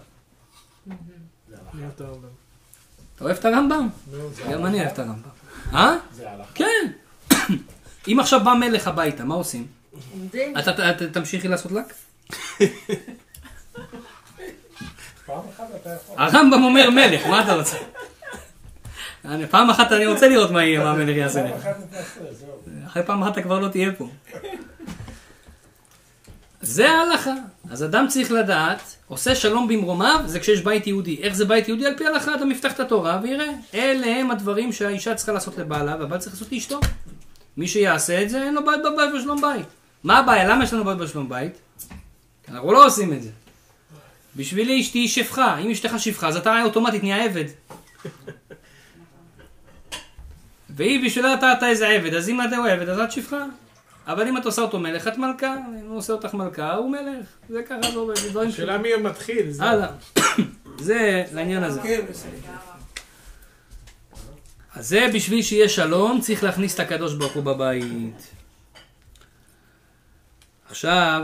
אתה אוהב את הרמב"ם? גם אני אוהב את הרמב"ם. אה? כן. אם עכשיו בא מלך הביתה, מה עושים? אתה תמשיכי לעשות לק? הרמב"ם אומר מלך, מה אתה רוצה? אני- פעם אחת אני רוצה לראות מה יהיה, מה המלך יעשה לך. אחרי פעם אחת אתה כבר לא תהיה פה. זה ההלכה. אז אדם צריך לדעת, עושה שלום במרומיו, זה כשיש בית יהודי. איך זה בית יהודי? על פי ההלכה אדם יפתח את התורה ויראה. אלה הם הדברים שהאישה צריכה לעשות לבעלה, והבעל צריך לעשות לאשתו. מי שיעשה את זה, אין לו בעיות בבית ושלום בית. מה הבעיה? למה יש לנו בעיות בשלום בית? כי אנחנו לא עושים את זה. בשבילי אשתי שפחה. אם אשתך שפחה, אז אתה אוטומטית נהיה עבד. והיא בשבילה אתה, אתה איזה עבד, אז אם אתה עבד, אז את שפחה. אבל אם את עושה אותו מלך, את מלכה. אם הוא עושה אותך מלכה, הוא מלך. זה ככה לא עובד, זה דברים ש... השאלה מי מתחיל. זה- הלאה. זה לעניין הזה. אז זה בשביל שיהיה שלום, צריך להכניס את הקדוש ברוך הוא בבית. עכשיו,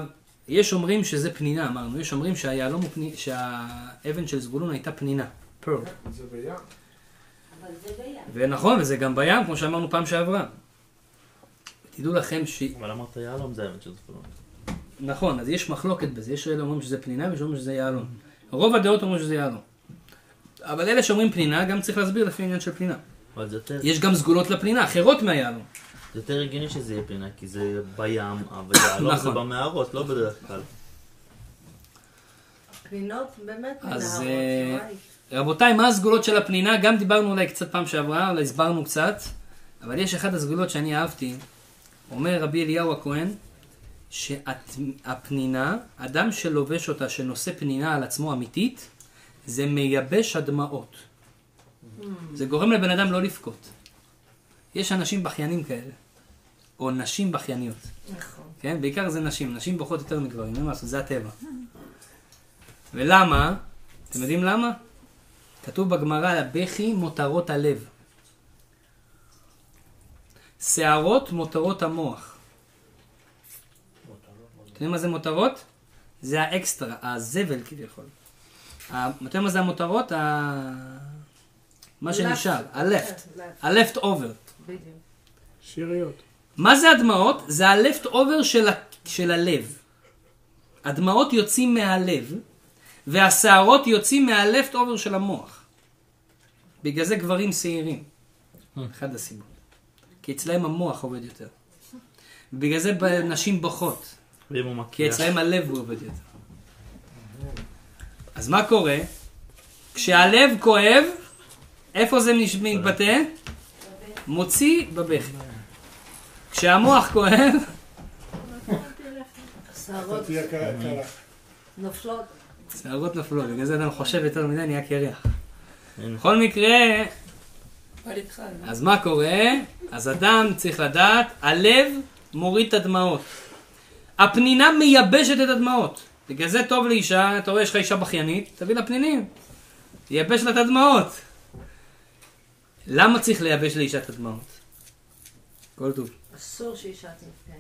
יש אומרים שזה פנינה, אמרנו, יש אומרים שהיהלום הוא פנינה, שהאבן של זבולון הייתה פנינה, פרל. זה בים. ונכון, וזה גם בים, כמו שאמרנו פעם שעברה. תדעו לכם ש... אבל אמרת יהלום זה האמת של זבולון. נכון, אז יש מחלוקת בזה, יש אלה אומרים שזה פנינה ויש אומרים שזה יהלום. רוב הדעות אומרים שזה יהלום. אבל אלה שאומרים פנינה, גם צריך להסביר לפי העניין של פנינה. אבל זה יותר- יש גם סגולות לפנינה, אחרות מהיהלום. זה יותר הגיוני שזה יהיה פינה, כי זה בים, אבל יהלום זה נכון. במערות, לא בדרך כלל. פנינות באמת אז, מנהרות. אה, וואי. רבותיי, מה הסגולות של הפנינה? גם דיברנו אולי קצת פעם שעברה, אולי הסברנו קצת, אבל יש אחת הסגולות שאני אהבתי. אומר רבי אליהו הכהן, שהפנינה, אדם שלובש אותה, שנושא פנינה על עצמו אמיתית, זה מייבש הדמעות. זה גורם לבן אדם לא לבכות. יש אנשים בכיינים כאלה, או נשים בכייניות. נכון. כן? בעיקר זה נשים, נשים בוכות יותר מגברים, אין מה לעשות, זה הטבע. ולמה? אתם יודעים למה? כתוב בגמרא, בכי מותרות הלב. שערות מותרות המוח. אתם יודעים מה זה מותרות? זה האקסטרה, הזבל כביכול. אתם יודעים מה זה המותרות? ה- מה שנשאר, ה-left over. בדיוק. שיריות. מה זה הדמעות? זה ה-left over של, ה- של הלב. הדמעות יוצאים מהלב, והשערות יוצאים מה-left over של המוח. בגלל זה גברים שעירים. אחד הסיבות. כי אצלהם המוח עובד יותר. בגלל זה ב- נשים בוכות. כי. אצלהם הלב הוא עובד יותר. אז מה קורה? כשהלב כואב, איפה זה מתבטא? מוציא בבכי. כשהמוח כואב. נופלות. שערות נפלו, בגלל זה אדם חושב יותר מדי, נהיה קרח. בכל מקרה, אז מה קורה? אז אדם צריך לדעת, הלב מוריד את הדמעות. הפנינה מייבשת את הדמעות. בגלל זה טוב לאישה, אתה רואה, יש לך אישה בכיינית, תביא לה פנינים. תייבש לה את הדמעות. למה צריך לייבש לאישה את הדמעות? כל טוב. אסור שאישה תבכה.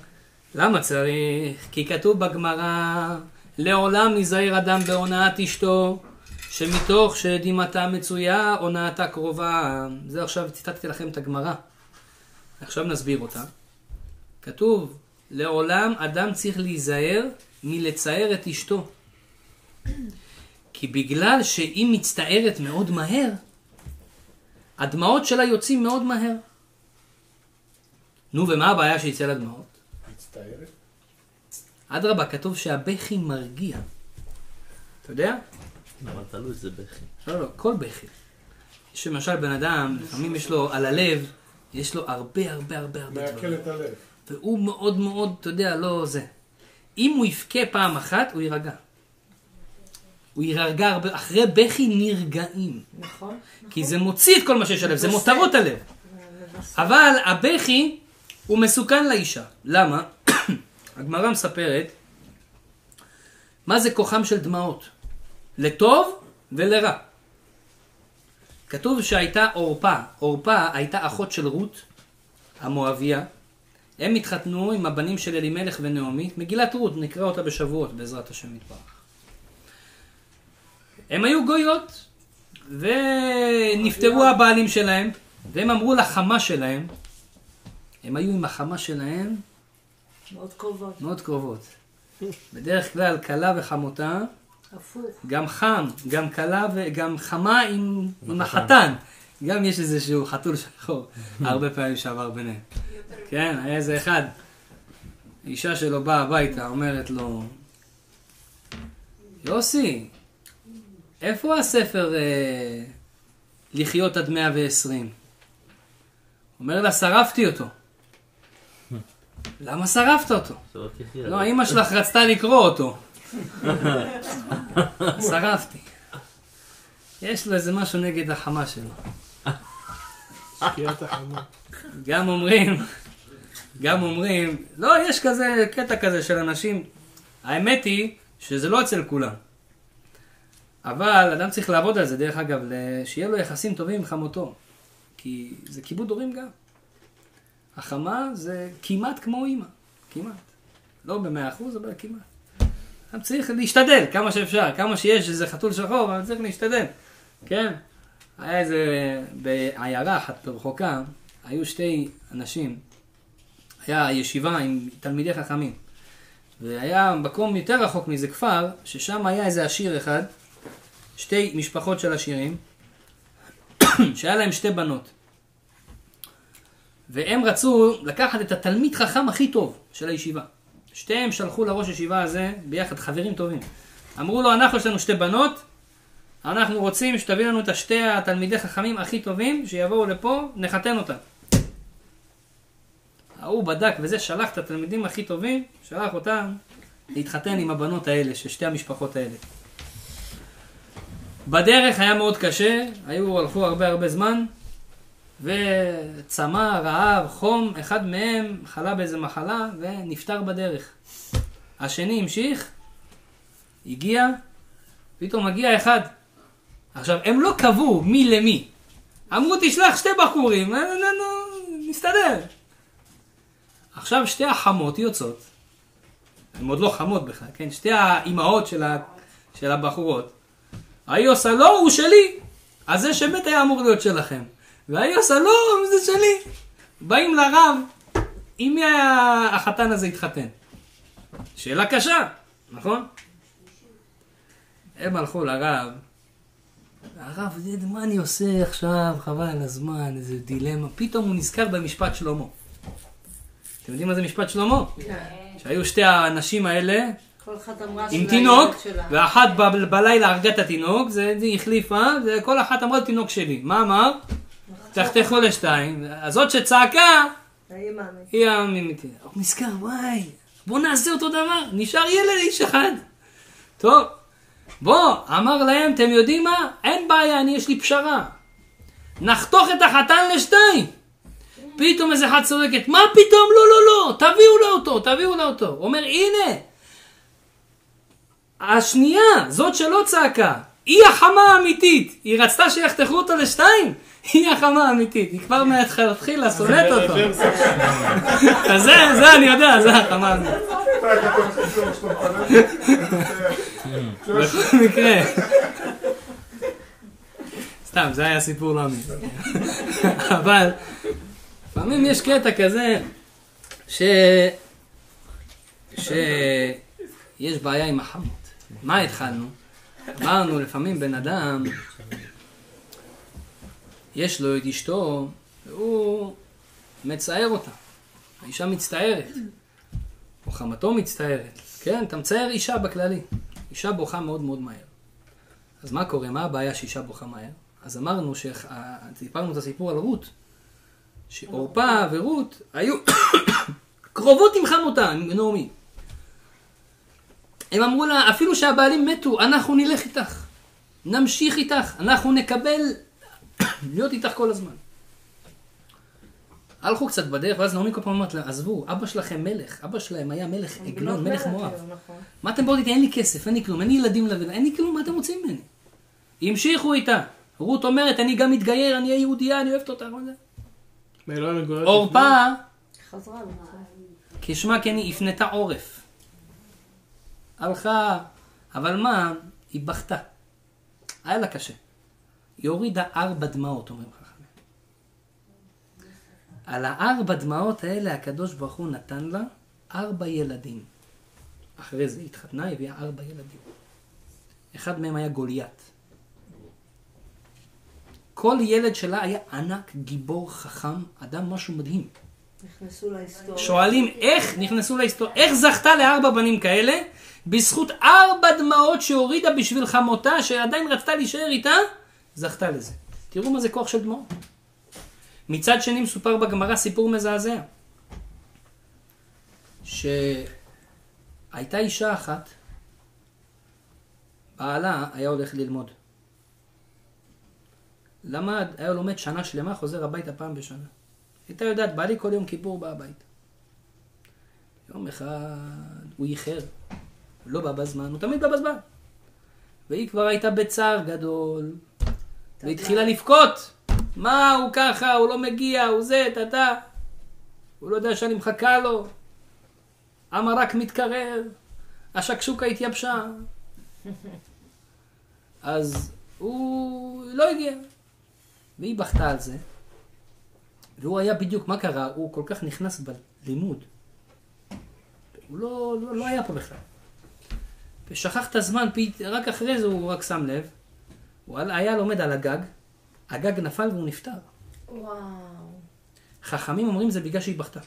למה צריך? כי כתוב בגמרא, לעולם ייזהר אדם בהונאת אשתו, שמתוך שדמעתה מצויה, הונאתה קרובה. זה עכשיו ציטטתי לכם את הגמרא. עכשיו נסביר אותה. כתוב, לעולם אדם צריך להיזהר מלצער את אשתו. כי בגלל שהיא מצטערת מאוד מהר, הדמעות שלה יוצאים מאוד מהר. נו, ומה הבעיה שיצא לה דמעות? מצטערת? אדרבה, כתוב שהבכי מרגיע. אתה יודע? אבל תלוי איזה בכי. לא, לא, כל בכי. יש למשל בן אדם, לפעמים יש לו על הלב, יש לו הרבה הרבה הרבה הרבה מעכל דברים. את הלב. והוא מאוד מאוד, אתה יודע, לא זה. אם הוא יבכה פעם אחת, הוא יירגע. הוא יירגע הרבה, אחרי בכי נרגעים. נכון? כי זה מוציא את כל מה שיש עליו, זה. מותרות הלב. אבל הבכי הוא מסוכן לאישה. למה? הגמרא מספרת מה זה כוחם של דמעות. לטוב ולרע. כתוב שהייתה עורפה. עורפה הייתה אחות של רות, המואביה. הם התחתנו עם הבנים של אלימלך ונעמי. מגילת רות, נקרא אותה בשבועות, בעזרת השם יתברך. הם היו גויות, ונפטרו הבעלים שלהם, והם אמרו לחמה שלהם, הם היו עם החמה שלהם מאוד קרובות. מאוד קרובות. בדרך כלל כלה וחמותה, הפוך. גם חם, גם כלה וגם חמה עם, עם החתן. גם יש איזשהו חתול שחור, הרבה פעמים שעבר ביניהם. כן, היה איזה אחד, אישה שלו באה הביתה, אומרת לו, יוסי, איפה הספר אה, לחיות עד 120? אומר לה, שרפתי אותו. למה שרפת אותו? לא, אימא שלך רצתה לקרוא אותו. שרפתי. יש לו איזה משהו נגד החמה שלו. שקיעת החמה. גם אומרים, גם אומרים, לא, יש כזה, קטע כזה של אנשים. האמת היא שזה לא אצל כולם. אבל אדם צריך לעבוד על זה, דרך אגב, שיהיה לו יחסים טובים עם חמותו. כי זה כיבוד הורים גם. החמה זה כמעט כמו אימא, כמעט. לא במאה אחוז, אבל כמעט. אדם צריך להשתדל כמה שאפשר, כמה שיש איזה חתול שחור, אבל צריך להשתדל, כן? היה איזה, בעיירה אחת ברחוקה, היו שתי אנשים, היה ישיבה עם תלמידי חכמים. והיה מקום יותר רחוק מזה כפר, ששם היה איזה עשיר אחד, שתי משפחות של עשירים, שהיה להם שתי בנות. והם רצו לקחת את התלמיד חכם הכי טוב של הישיבה. שתיהם שלחו לראש הישיבה הזה ביחד, חברים טובים. אמרו לו, אנחנו יש לנו שתי בנות, אנחנו רוצים שתביא לנו את השתי התלמידי חכמים הכי טובים, שיבואו לפה, נחתן אותם. ההוא בדק וזה, שלח את התלמידים הכי טובים, שלח אותם להתחתן עם הבנות האלה, של שתי המשפחות האלה. בדרך היה מאוד קשה, היו, הלכו הרבה הרבה זמן, וצמא, רעב, חום, אחד מהם חלה באיזה מחלה ונפטר בדרך. השני המשיך, הגיע, פתאום מגיע אחד. עכשיו, הם לא קבעו מי למי. אמרו, תשלח שתי בחורים, נסתדר. עכשיו שתי החמות יוצאות, הן עוד לא חמות בכלל, כן? שתי האימהות של, ה... של הבחורות. ההיא עושה לא, הוא שלי. אז זה שמת היה אמור להיות שלכם. וההיא עושה לא, זה שלי. באים לרב, עם מי החתן הזה התחתן? שאלה קשה, נכון? הם הלכו לרב, הרב, מה אני עושה עכשיו, חבל על הזמן, איזה דילמה. פתאום הוא נזכר במשפט שלמה. אתם יודעים מה זה משפט שלמה? כן. שהיו שתי הנשים האלה עם תינוק. ואחת בלילה הרגה את התינוק, זה החליפה, וכל אחת אמרה תינוק שלי. מה אמר? תחתכו לשתיים. אז זאת שצעקה. היא האמיתי. הוא נזכר, וואי, בוא נעשה אותו דבר, נשאר ילד איש אחד. טוב, בוא, אמר להם, אתם יודעים מה? אין בעיה, אני יש לי פשרה. נחתוך את החתן לשתיים. פתאום איזה אחת צועקת, מה פתאום? לא, לא, לא, תביאו לו אותו, תביאו לו אותו. הוא אומר, הנה, השנייה, זאת שלא צעקה, היא החמה האמיתית. היא רצתה שיחתכו אותו לשתיים? היא החמה האמיתית. היא כבר מהתחילה שונאת אותו. אז זה, זה אני יודע, זה החמה האמיתית. בכל מקרה. סתם, זה היה סיפור לא אמיתי. אבל לפעמים יש קטע כזה ש... שיש בעיה עם החמות. מה התחלנו? אמרנו לפעמים בן אדם, יש לו את אשתו, והוא מצער אותה. האישה מצטערת. או חמתו מצטערת. כן, אתה מצייר אישה בכללי. אישה בוכה מאוד מאוד מהר. אז מה קורה? מה הבעיה שאישה בוכה מהר? אז אמרנו, סיפרנו את הסיפור על רות, שעורפה ורות היו קרובות עם חמותה, עם נעמי. הם אמרו לה, אפילו שהבעלים מתו, אנחנו נלך איתך. נמשיך איתך, אנחנו נקבל להיות איתך כל הזמן. הלכו קצת בדרך, ואז נעמי כל פעם אומרת לה, עזבו, אבא שלכם מלך, אבא שלהם היה מלך עגלון, מלך מואב. נכון. מה אתם באות איתי? אין לי כסף, אין לי כלום, אין לי ילדים לבד, אין לי כלום, מה אתם רוצים ממני? המשיכו איתה. רות אומרת, אני גם מתגייר, אני אהיה יהודייה, אני אוהבת אותה. מה זה? עורפה. כשמה כן היא הפנתה עורף. הלכה, אבל מה? היא בכתה. היה לה קשה. היא הורידה ארבע דמעות, אומרים חכמים. על הארבע דמעות האלה הקדוש ברוך הוא נתן לה ארבע ילדים. אחרי זה היא התחתנה, הביאה ארבע ילדים. אחד מהם היה גוליית. כל ילד שלה היה ענק, גיבור, חכם, אדם משהו מדהים. נכנסו להיסטוריה. שואלים איך נכנסו להיסטוריה, איך זכתה לארבע בנים כאלה? בזכות ארבע דמעות שהורידה בשביל חמותה, שעדיין רצתה להישאר איתה, זכתה לזה. תראו מה זה כוח של דמעות. מצד שני מסופר בגמרא סיפור מזעזע. שהייתה אישה אחת, בעלה היה הולך ללמוד. למד, היה לומד שנה שלמה, חוזר הביתה פעם בשנה. הייתה יודעת, בעלי כל יום כיפור בא הביתה. יום אחד הוא איחר, הוא לא בא בזמן, הוא תמיד בא בזמן. והיא כבר הייתה בצער גדול, והתחילה לבכות. מה, הוא ככה, הוא לא מגיע, הוא זה, טאטה. הוא לא יודע שאני מחכה לו. המרק מתקרר, השקשוקה התייבשה. אז הוא לא הגיע. והיא בכתה על זה. והוא היה בדיוק, מה קרה? הוא כל כך נכנס בלימוד. הוא לא, לא, לא היה פה בכלל. ושכח את הזמן, רק אחרי זה הוא רק שם לב. הוא היה לומד על הגג, הגג נפל והוא נפטר. וואו. חכמים אומרים זה בגלל שהיא בכתה.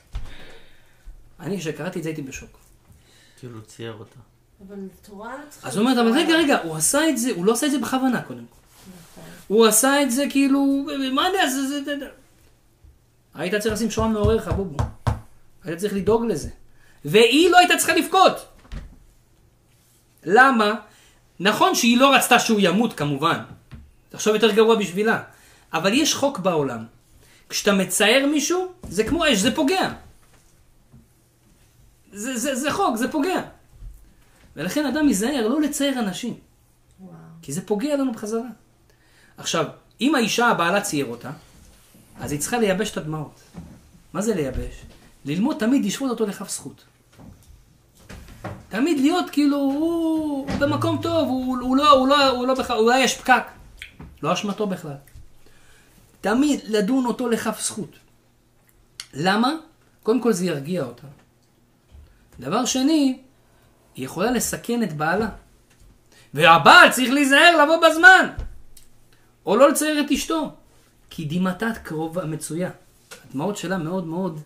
אני, כשקראתי את זה הייתי בשוק. כאילו צייר אותה. אבל תורה צריכה... אז הוא אומר, אבל רגע, רגע, הוא עשה את זה, הוא לא עשה את זה בכוונה קודם כל. הוא עשה את זה כאילו, מה אני אעשה, זה, זה, זה. היית צריך לשים שעון מעורר חבובו. היית צריך לדאוג לזה. והיא לא הייתה צריכה לבכות. למה? נכון שהיא לא רצתה שהוא ימות כמובן. זה עכשיו יותר גרוע בשבילה. אבל יש חוק בעולם. כשאתה מצייר מישהו, זה כמו אש, זה פוגע. זה, זה, זה חוק, זה פוגע. ולכן אדם ייזהר לא לצייר אנשים. וואו. כי זה פוגע לנו בחזרה. עכשיו, אם האישה הבעלה צייר אותה, אז היא צריכה לייבש את הדמעות. מה זה לייבש? ללמוד תמיד לשפוט אותו לכף זכות. תמיד להיות כאילו, הוא, במקום טוב, הוא, הוא לא, הוא לא, הוא לא בכלל, אולי יש פקק. לא אשמתו בכלל. תמיד לדון אותו לכף זכות. למה? קודם כל זה ירגיע אותה. דבר שני, היא יכולה לסכן את בעלה. והבעל צריך להיזהר לבוא בזמן. או לא לצייר את אשתו. כי דמעתת קרובה מצויה. הדמעות שלה מאוד מאוד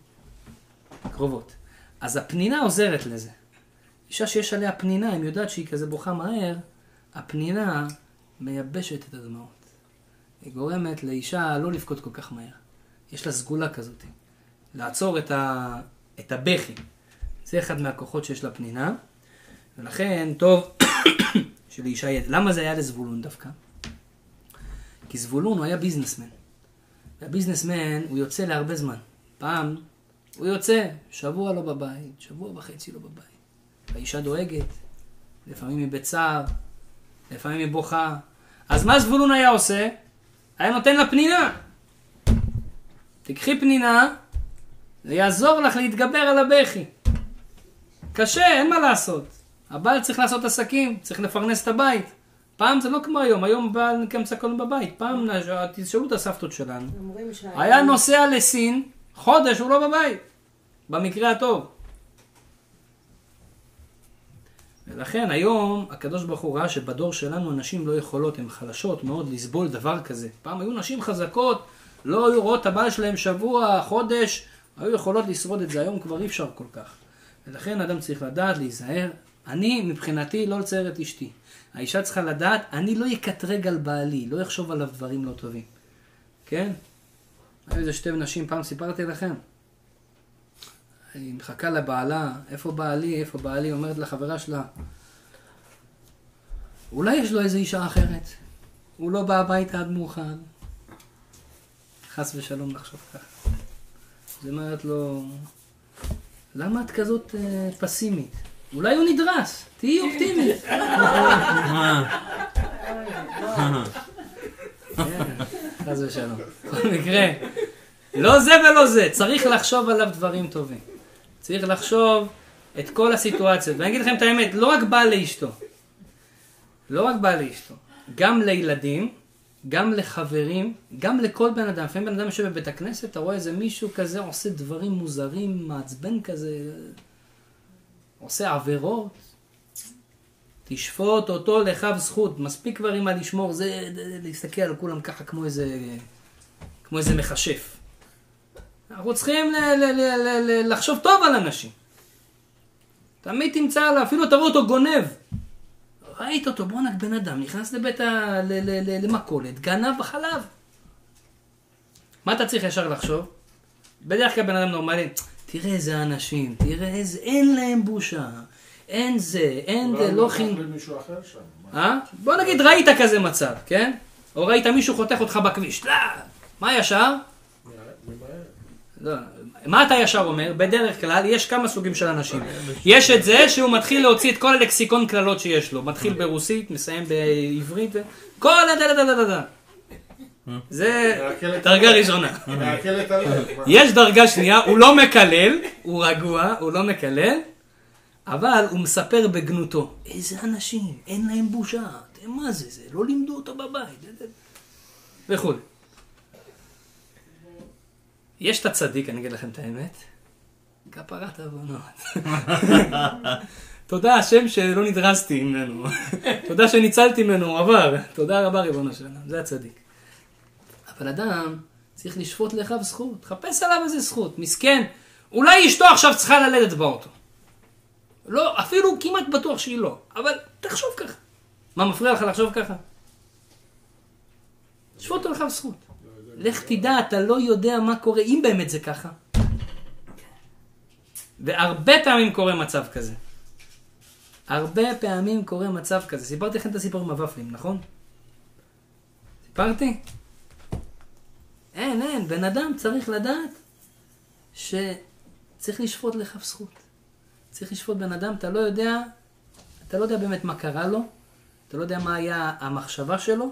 קרובות. אז הפנינה עוזרת לזה. אישה שיש עליה פנינה, אם יודעת שהיא כזה בוכה מהר, הפנינה מייבשת את הדמעות. היא גורמת לאישה לא לבכות כל כך מהר. יש לה סגולה כזאת. לעצור את, ה... את הבכי. זה אחד מהכוחות שיש לפנינה. ולכן, טוב שלאישה יהיה... למה זה היה לזבולון דווקא? כי זבולון הוא היה ביזנסמן. והביזנסמן הוא יוצא להרבה זמן. פעם הוא יוצא, שבוע לא בבית, שבוע וחצי לא בבית. האישה דואגת, לפעמים היא בצער, לפעמים היא בוכה. אז מה זבולון היה עושה? היה נותן לה פנינה. תקחי פנינה, זה יעזור לך להתגבר על הבכי. קשה, אין מה לעשות. הבעל צריך לעשות עסקים, צריך לפרנס את הבית. פעם זה לא כמו היום, היום בעל נקמצא כל בבית. פעם, תשאלו את הסבתות שלנו. היה נוסע לסין, חודש הוא לא בבית. במקרה הטוב. ולכן היום הקדוש ברוך הוא ראה שבדור שלנו הנשים לא יכולות, הן חלשות מאוד לסבול דבר כזה. פעם היו נשים חזקות, לא היו רואות את הבעל שלהם שבוע, חודש, היו יכולות לשרוד את זה, היום כבר אי אפשר כל כך. ולכן אדם צריך לדעת, להיזהר. אני, מבחינתי, לא לצייר את אשתי. האישה צריכה לדעת, אני לא אקטרג על בעלי, לא אחשוב עליו דברים לא טובים. כן? היו איזה שתי נשים, פעם סיפרתי לכם. היא מחכה לבעלה, איפה בעלי, איפה בעלי, אומרת לחברה שלה, אולי יש לו איזה אישה אחרת, הוא לא בא הביתה עד מאוחר. חס ושלום לחשוב ככה. אז היא אומרת לו, למה את כזאת אה, פסימית? אולי הוא נדרס, תהיי אופטימית. חס ושלום. בכל מקרה, לא זה ולא זה, צריך לחשוב עליו דברים טובים. צריך לחשוב את כל הסיטואציות. ואני אגיד לכם את האמת, לא רק בעל לאשתו, לא רק בעל לאשתו, גם לילדים, גם לחברים, גם לכל בן אדם. לפעמים בן אדם יושב בבית הכנסת, אתה רואה איזה מישהו כזה עושה דברים מוזרים, מעצבן כזה, עושה עבירות. תשפוט אותו לכף זכות, מספיק כבר עם מה לשמור, זה להסתכל על כולם ככה כמו איזה, כמו איזה מכשף. אנחנו צריכים לחשוב טוב על אנשים. תמיד תמצא לו, אפילו תראו אותו גונב. ראית אותו, בואנה בן אדם, נכנס לבית ה... למכולת, גנב בחלב. מה אתה צריך ישר לחשוב? בדרך כלל בן אדם נורמלי, תראה איזה אנשים, תראה איזה, אין להם בושה, אין זה, אין זה, לא חינוך. מה? אה? בוא נגיד ראית כזה מצב, כן? או ראית מישהו חותך אותך בכביש, לא, מה ישר? לא, מה אתה ישר אומר? בדרך כלל יש כמה סוגים של אנשים. יש את זה שהוא מתחיל להוציא את כל הלקסיקון קללות שיש לו. מתחיל ברוסית, מסיים בעברית, כל הדה דה דה דה דה. זה דרגה. ראשונה. יש דרגה שנייה, הוא לא מקלל, הוא רגוע, הוא לא מקלל, אבל הוא מספר בגנותו. איזה אנשים, אין להם בושה, מה זה, זה לא לימדו אותו בבית, וכו'. יש את הצדיק, אני אגיד לכם את האמת, כפרת עוונות. תודה השם שלא נדרסתי ממנו. תודה שניצלתי ממנו, עבר. תודה רבה ריבונו שלנו, זה הצדיק. אבל אדם צריך לשפוט לאחיו זכות, חפש עליו איזה זכות, מסכן. אולי אשתו עכשיו צריכה ללדת באוטו. לא, אפילו כמעט בטוח שהיא לא, אבל תחשוב ככה. מה מפריע לך לחשוב ככה? שפוט עליו זכות. לך תדע, אתה לא יודע מה קורה, אם באמת זה ככה. והרבה פעמים קורה מצב כזה. הרבה פעמים קורה מצב כזה. סיפרתי לכם את הסיפור עם הוואפלים, נכון? סיפרתי? אין, אין. בן אדם צריך לדעת שצריך לשפוט לכף זכות. צריך לשפוט בן אדם, אתה לא יודע, אתה לא יודע באמת מה קרה לו, אתה לא יודע מה היה המחשבה שלו,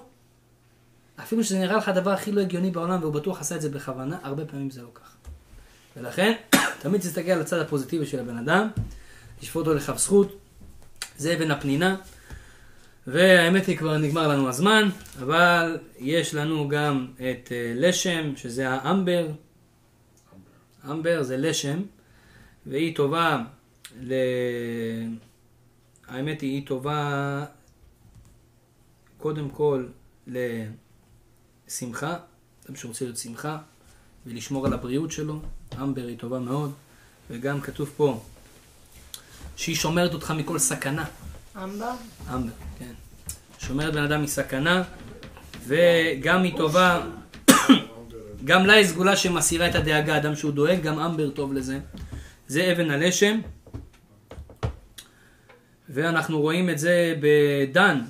אפילו שזה נראה לך הדבר הכי לא הגיוני בעולם והוא בטוח עשה את זה בכוונה, הרבה פעמים זה לא ככה. ולכן, תמיד תסתכל על הצד הפוזיטיבי של הבן אדם, תשפוט אותו לכף זכות, זה אבן הפנינה, והאמת היא כבר נגמר לנו הזמן, אבל יש לנו גם את אה, לשם, שזה האמבר, אמבר זה לשם, והיא טובה ל... האמת היא, היא טובה קודם כל לשמחה, אדם שרוצה להיות שמחה ולשמור על הבריאות שלו, אמבר היא טובה מאוד, וגם כתוב פה שהיא שומרת אותך מכל סכנה, אמבר? אמבר, כן. שומרת בן אדם מסכנה, וגם היא טובה, גם לה היא סגולה שמסירה את הדאגה, אדם שהוא דואג, גם אמבר טוב לזה. זה אבן הלשם, ואנחנו רואים את זה בדן.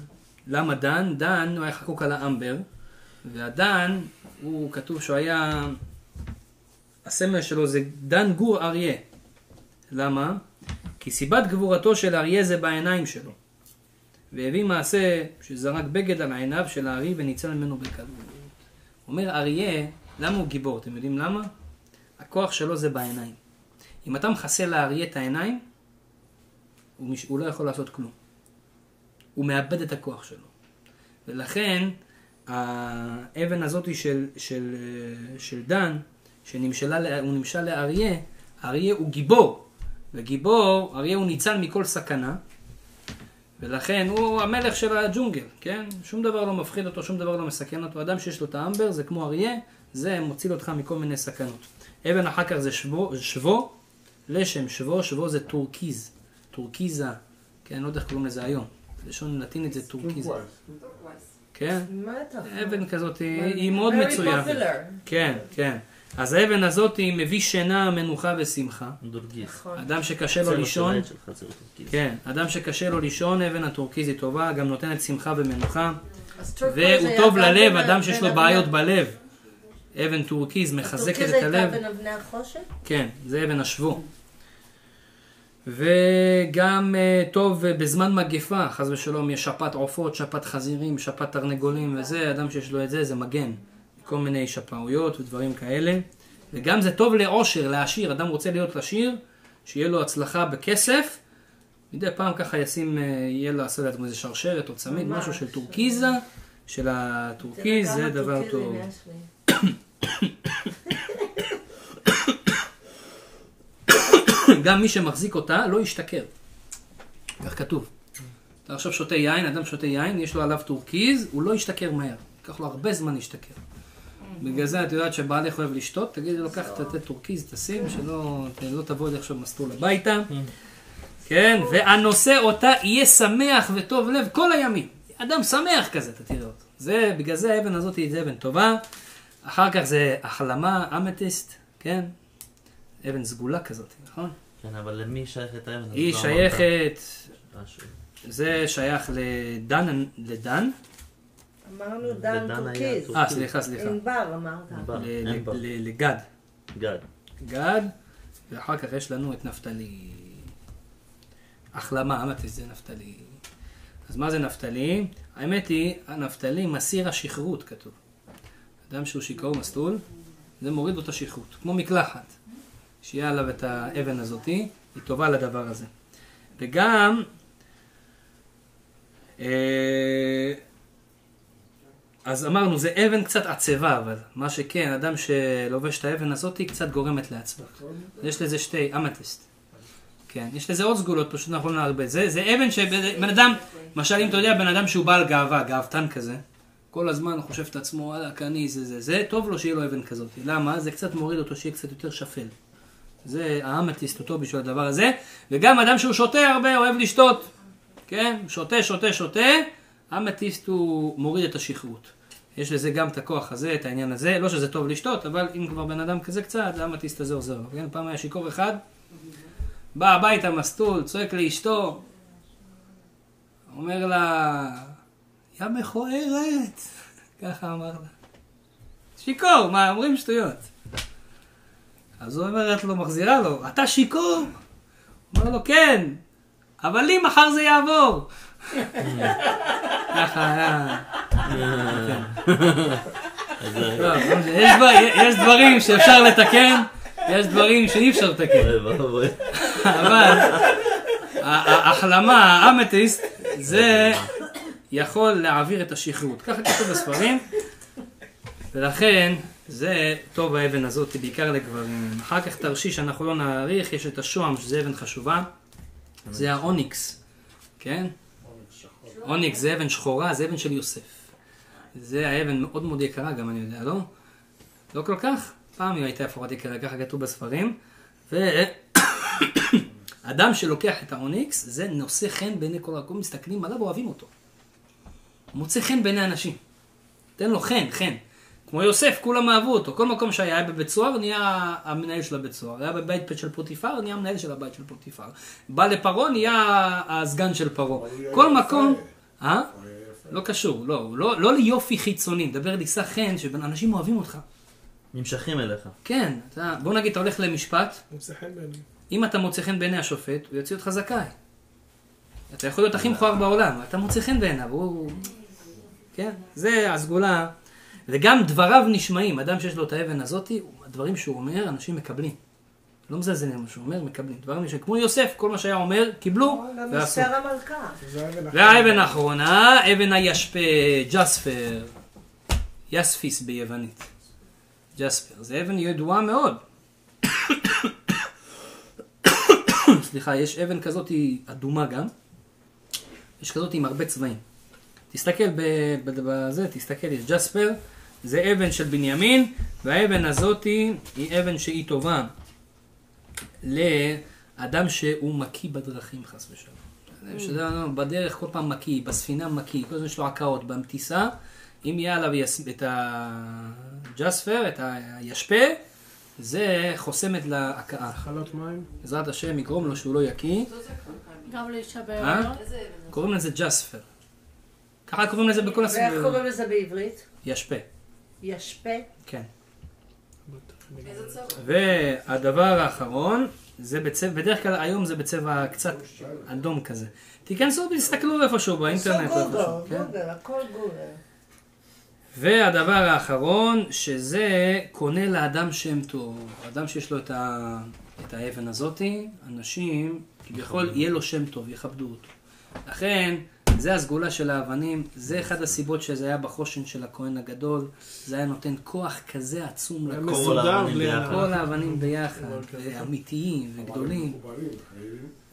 למה דן? דן הוא היה חקוק על האמבר, והדן, הוא כתוב שהוא היה, הסמל שלו זה דן גור אריה. למה? כי סיבת גבורתו של האריה זה בעיניים שלו. והביא מעשה שזרק בגד על עיניו של הארי וניצל ממנו בקלות. אומר אריה, למה הוא גיבור? אתם יודעים למה? הכוח שלו זה בעיניים. אם אתה מכסה לאריה את העיניים, הוא, מש... הוא לא יכול לעשות כלום. הוא מאבד את הכוח שלו. ולכן, האבן הזאת של, של, של דן, שנמשלה, הוא נמשל לאריה, אריה הוא גיבור. וגיבור, אריה הוא ניצל מכל סכנה, ולכן הוא המלך של הג'ונגל, כן? שום דבר לא מפחיד אותו, שום דבר לא מסכן אותו. אדם שיש לו את האמבר זה כמו אריה, זה מציל אותך מכל מיני סכנות. אבן אחר כך זה שבו, שבו לשם, שבו, שבו זה טורקיז, טורקיזה, כן, לא יודע איך קוראים לזה היום. בלשון לטינית זה טורקיזה, כן? מה אתה? אבן כזאת, היא, מאוד מצויה. כן, כן. אז האבן הזאת היא מביא שינה, מנוחה ושמחה. דורגיס. נכון. אדם שקשה לו לישון. כן, אדם שקשה לו לישון, אבן הטורקיז היא טובה, גם נותנת שמחה ומנוחה. והוא טוב ללב, אדם שיש לו בעיות בלב. אבן טורקיז מחזקת הטורקיז את הייתה הלב. בין אבני החושן? כן, זה אבן השבו. וגם אה, טוב אה, בזמן מגפה, חס ושלום, יש שפעת עופות, שפעת חזירים, שפעת תרנגולים וזה, אדם שיש לו את זה, זה מגן. כל מיני שפעויות ודברים כאלה. וגם זה טוב לעושר, לעשיר. אדם רוצה להיות עשיר, שיהיה לו הצלחה בכסף. מדי פעם ככה ישים, אה, יהיה לו לעשות לעצמו איזה שרשרת או צמיד. משהו של טורקיזה, של הטורקיז, זה דבר טוב. יש לי. גם מי שמחזיק אותה לא ישתכר. כך כתוב. אתה עכשיו שותה יין, אדם שותה יין, יש לו עליו טורקיז, הוא לא ישתכר מהר. ייקח לו הרבה זמן להשתכר. בגלל זה את יודעת שבעלך אוהב לשתות, תגידי לו, קח תתת טורקיז, תשים, שלא לא תבוא לי עכשיו מסטול הביתה. כן, והנושא אותה יהיה שמח וטוב לב כל הימים. אדם שמח כזה, אתה תראה אותו. זה, בגלל זה האבן הזאת היא אבן טובה. אחר כך זה החלמה, אמתיסט, כן? אבן סגולה כזאת, נכון? כן, אבל למי שייכת האבן? היא לא שייכת. זה שייך לדן, לדן? אמרנו דן טורקיז. אה, סליחה, סליחה. ענבר אמרת. ענבר. ל- ענבר. ל- ל- לגד. גד. גד, ואחר כך יש לנו את נפתלי. החלמה, אמרתי זה נפתלי. אז מה זה נפתלי? האמת היא, הנפתלי מסיר השכרות, כתוב. אדם שהוא שיכור מסלול, זה מוריד לו את השכרות, כמו מקלחת. שיהיה עליו את האבן הזאתי, היא טובה לדבר הזה. וגם, אה, אז אמרנו, זה אבן קצת עצבה, אבל מה שכן, אדם שלובש את האבן הזאת, היא קצת גורמת לעצבה. יש לזה שתי, אמתיסט. כן, יש לזה עוד סגולות, פשוט אנחנו לא נערבב. זה, זה אבן שבן אדם, למשל אם אתה יודע, בן אדם שהוא בעל גאווה, גאוותן כזה, כל הזמן חושב את עצמו, וואלה, אני זה זה זה, טוב לו שיהיה לו אבן כזאת. למה? זה קצת מוריד אותו שיהיה קצת יותר שפל. זה האמתיסט אותו בשביל הדבר הזה, וגם אדם שהוא שותה הרבה, אוהב לשתות. כן? שותה, שותה, שותה, אמתיסט הוא מוריד את השכרות. יש לזה גם את הכוח הזה, את העניין הזה, לא שזה טוב לשתות, אבל אם כבר בן אדם כזה קצת, האמתיסט הזה עוזר לו. כן? פעם היה שיכור אחד, בא הביתה מסטול, צועק לאשתו, אומר לה, יא מכוערת, ככה אמר לה. שיכור, מה, אומרים שטויות. אז הוא אומרת לו, מחזירה לו, אתה שיכור? אומר לו, כן, אבל לי מחר זה יעבור. ככה היה. אז, אה, לא, יש דבר- יש דברים שאפשר לתקן, יש דברים שאי אפשר לתקן. אבל ההחלמה, האמתיסט, זה יכול להעביר את השכרות. ככה כתוב בספרים, ולכן זה טוב האבן הזאת, בעיקר לגברים. אחר כך תרשיש, אנחנו לא נאריך, יש את השוהם, שזה אבן חשובה, זה האוניקס, כן? אוניקס זה אבן שחורה, זה אבן של יוסף. זה האבן מאוד מאוד יקרה גם, אני יודע, לא? לא כל כך? פעם היא הייתה אפורת יקרה, ככה כתוב בספרים. ואדם שלוקח את האוניקס, זה נושא חן בעיני כל הרקום, מסתכלים עליו, אוהבים אותו. מוצא חן בעיני אנשים. תן לו חן, חן. כמו יוסף, כולם אהבו אותו. כל מקום שהיה היה בבית סוהר, נהיה המנהל של הבית סוהר. היה בבית של פוטיפר, נהיה המנהל של הבית של פוטיפר. בא לפרעה, נהיה הסגן של פרעה. כל. מקום... אה? לא קשור, לא, לא, לא ליופי חיצוני, מדבר לישא חן, שאנשים אוהבים אותך. נמשכים אליך. כן, אתה, בוא נגיד, אתה הולך למשפט, מוצא חן בעיני. אם אתה מוצא חן בעיני השופט, הוא יוציא אותך זכאי. אתה יכול להיות הכי מכוער בעולם, אתה מוצא חן בעיניו, הוא... כן, זה הסגולה. וגם דבריו נשמעים, אדם שיש לו את האבן הזאתי, הדברים שהוא אומר, אנשים מקבלים. לא מזלזלים מה שהוא אומר, מקבלים. דברים נשמעים. כמו יוסף, כל מה שהיה אומר, קיבלו ועשו. המלכה. זה האבן והאבן האחרונה, אבן הישפה, ג'ספר. יספיס ביוונית. ג'ספר. זה אבן ידועה מאוד. סליחה, יש אבן כזאת אדומה גם. יש כזאת עם הרבה צבעים. תסתכל בזה, תסתכל, יש ג'ספר, זה אבן של בנימין, והאבן הזאת היא אבן שהיא טובה לאדם שהוא מקיא בדרכים חס ושלום. שזה לא, בדרך כל פעם מקיא, בספינה מקיא, כל הזמן יש לו הקאות, במטיסה, אם יהיה עליו יס- את הג'ספר, את הישפה, זה חוסם את להכאה. חלות מים. בעזרת השם יגרום לו שהוא לא יקיא. גם לאישה אה? בהיריון? קוראים לזה ג'ספר. ככה קוראים לזה בכל ואיך הסיפורים. קוראים לזה בעברית? ישפה, ישפה? כן. והדבר האחרון, זה בצבע, בדרך כלל היום זה בצבע קצת אדום כזה. תיכנסו ותסתכלו איפשהו באינטרנט. גוגל, כן? גוגל, הכל גוגל. והדבר האחרון, שזה קונה לאדם שם טוב. אדם שיש לו את, ה... את האבן הזאתי, אנשים, כביכול יהיה לו שם טוב, יכבדו אותו. לכן, זה הסגולה של האבנים, זה אחד הסיבות שזה היה בחושן של הכהן הגדול, זה היה נותן כוח כזה עצום לכל האבנים ביחד. ואמיתיים וגדולים,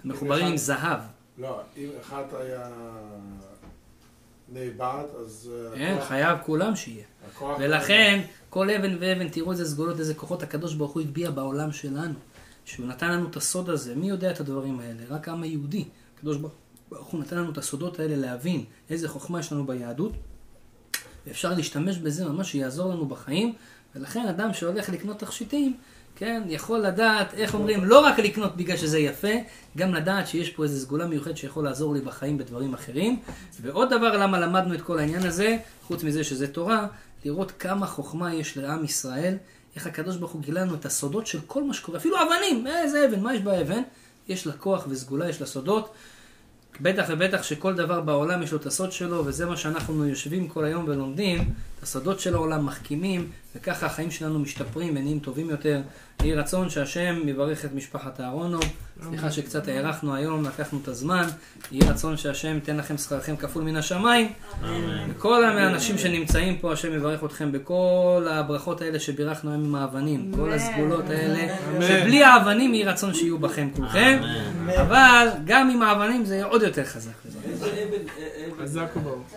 מחוברים, עם זהב. לא, אם אחד היה נאבד, אז... כן, חייב כולם שיהיה. ולכן, כל אבן ואבן, תראו איזה סגולות, איזה כוחות הקדוש ברוך הוא הטביע בעולם שלנו. שהוא נתן לנו את הסוד הזה. מי יודע את הדברים האלה? רק העם היהודי. הקדוש ברוך הוא נתן לנו את הסודות האלה להבין איזה חוכמה יש לנו ביהדות. ואפשר להשתמש בזה ממש שיעזור לנו בחיים. ולכן אדם שהולך לקנות תכשיטים, כן, יכול לדעת, איך אומרים, לא רק לקנות בגלל שזה יפה, גם לדעת שיש פה איזו סגולה מיוחדת שיכול לעזור לי בחיים בדברים אחרים. ועוד דבר למה למדנו את כל העניין הזה, חוץ מזה שזה תורה, לראות כמה חוכמה יש לעם ישראל, איך הקדוש ברוך הוא גילה לנו את הסודות של כל מה שקורה, אפילו אבנים, איזה אבן, מה יש באבן? יש לה כוח וסגולה, יש לה סודות. בטח ובטח שכל דבר בעולם יש לו את הסוד שלו, וזה מה שאנחנו יושבים כל היום ולומדים, הסודות של העולם, מחכימים, וככה החיים שלנו משתפרים ונהיים טובים יותר. יהי רצון שהשם יברך את משפחת אהרונוב. סליחה שקצת הארכנו היום, לקחנו את הזמן. יהי רצון שהשם ייתן לכם שכרכם כפול מן השמיים. אמן. וכל האנשים שנמצאים פה, השם יברך אתכם בכל הברכות האלה שבירכנו היום עם האבנים. כל הסגולות האלה, שבלי האבנים יהי רצון שיהיו בכם כולכם. אבל גם עם האבנים זה יהיה עוד יותר חזק. איזה אבן, אה, אבן, חזק וברוך.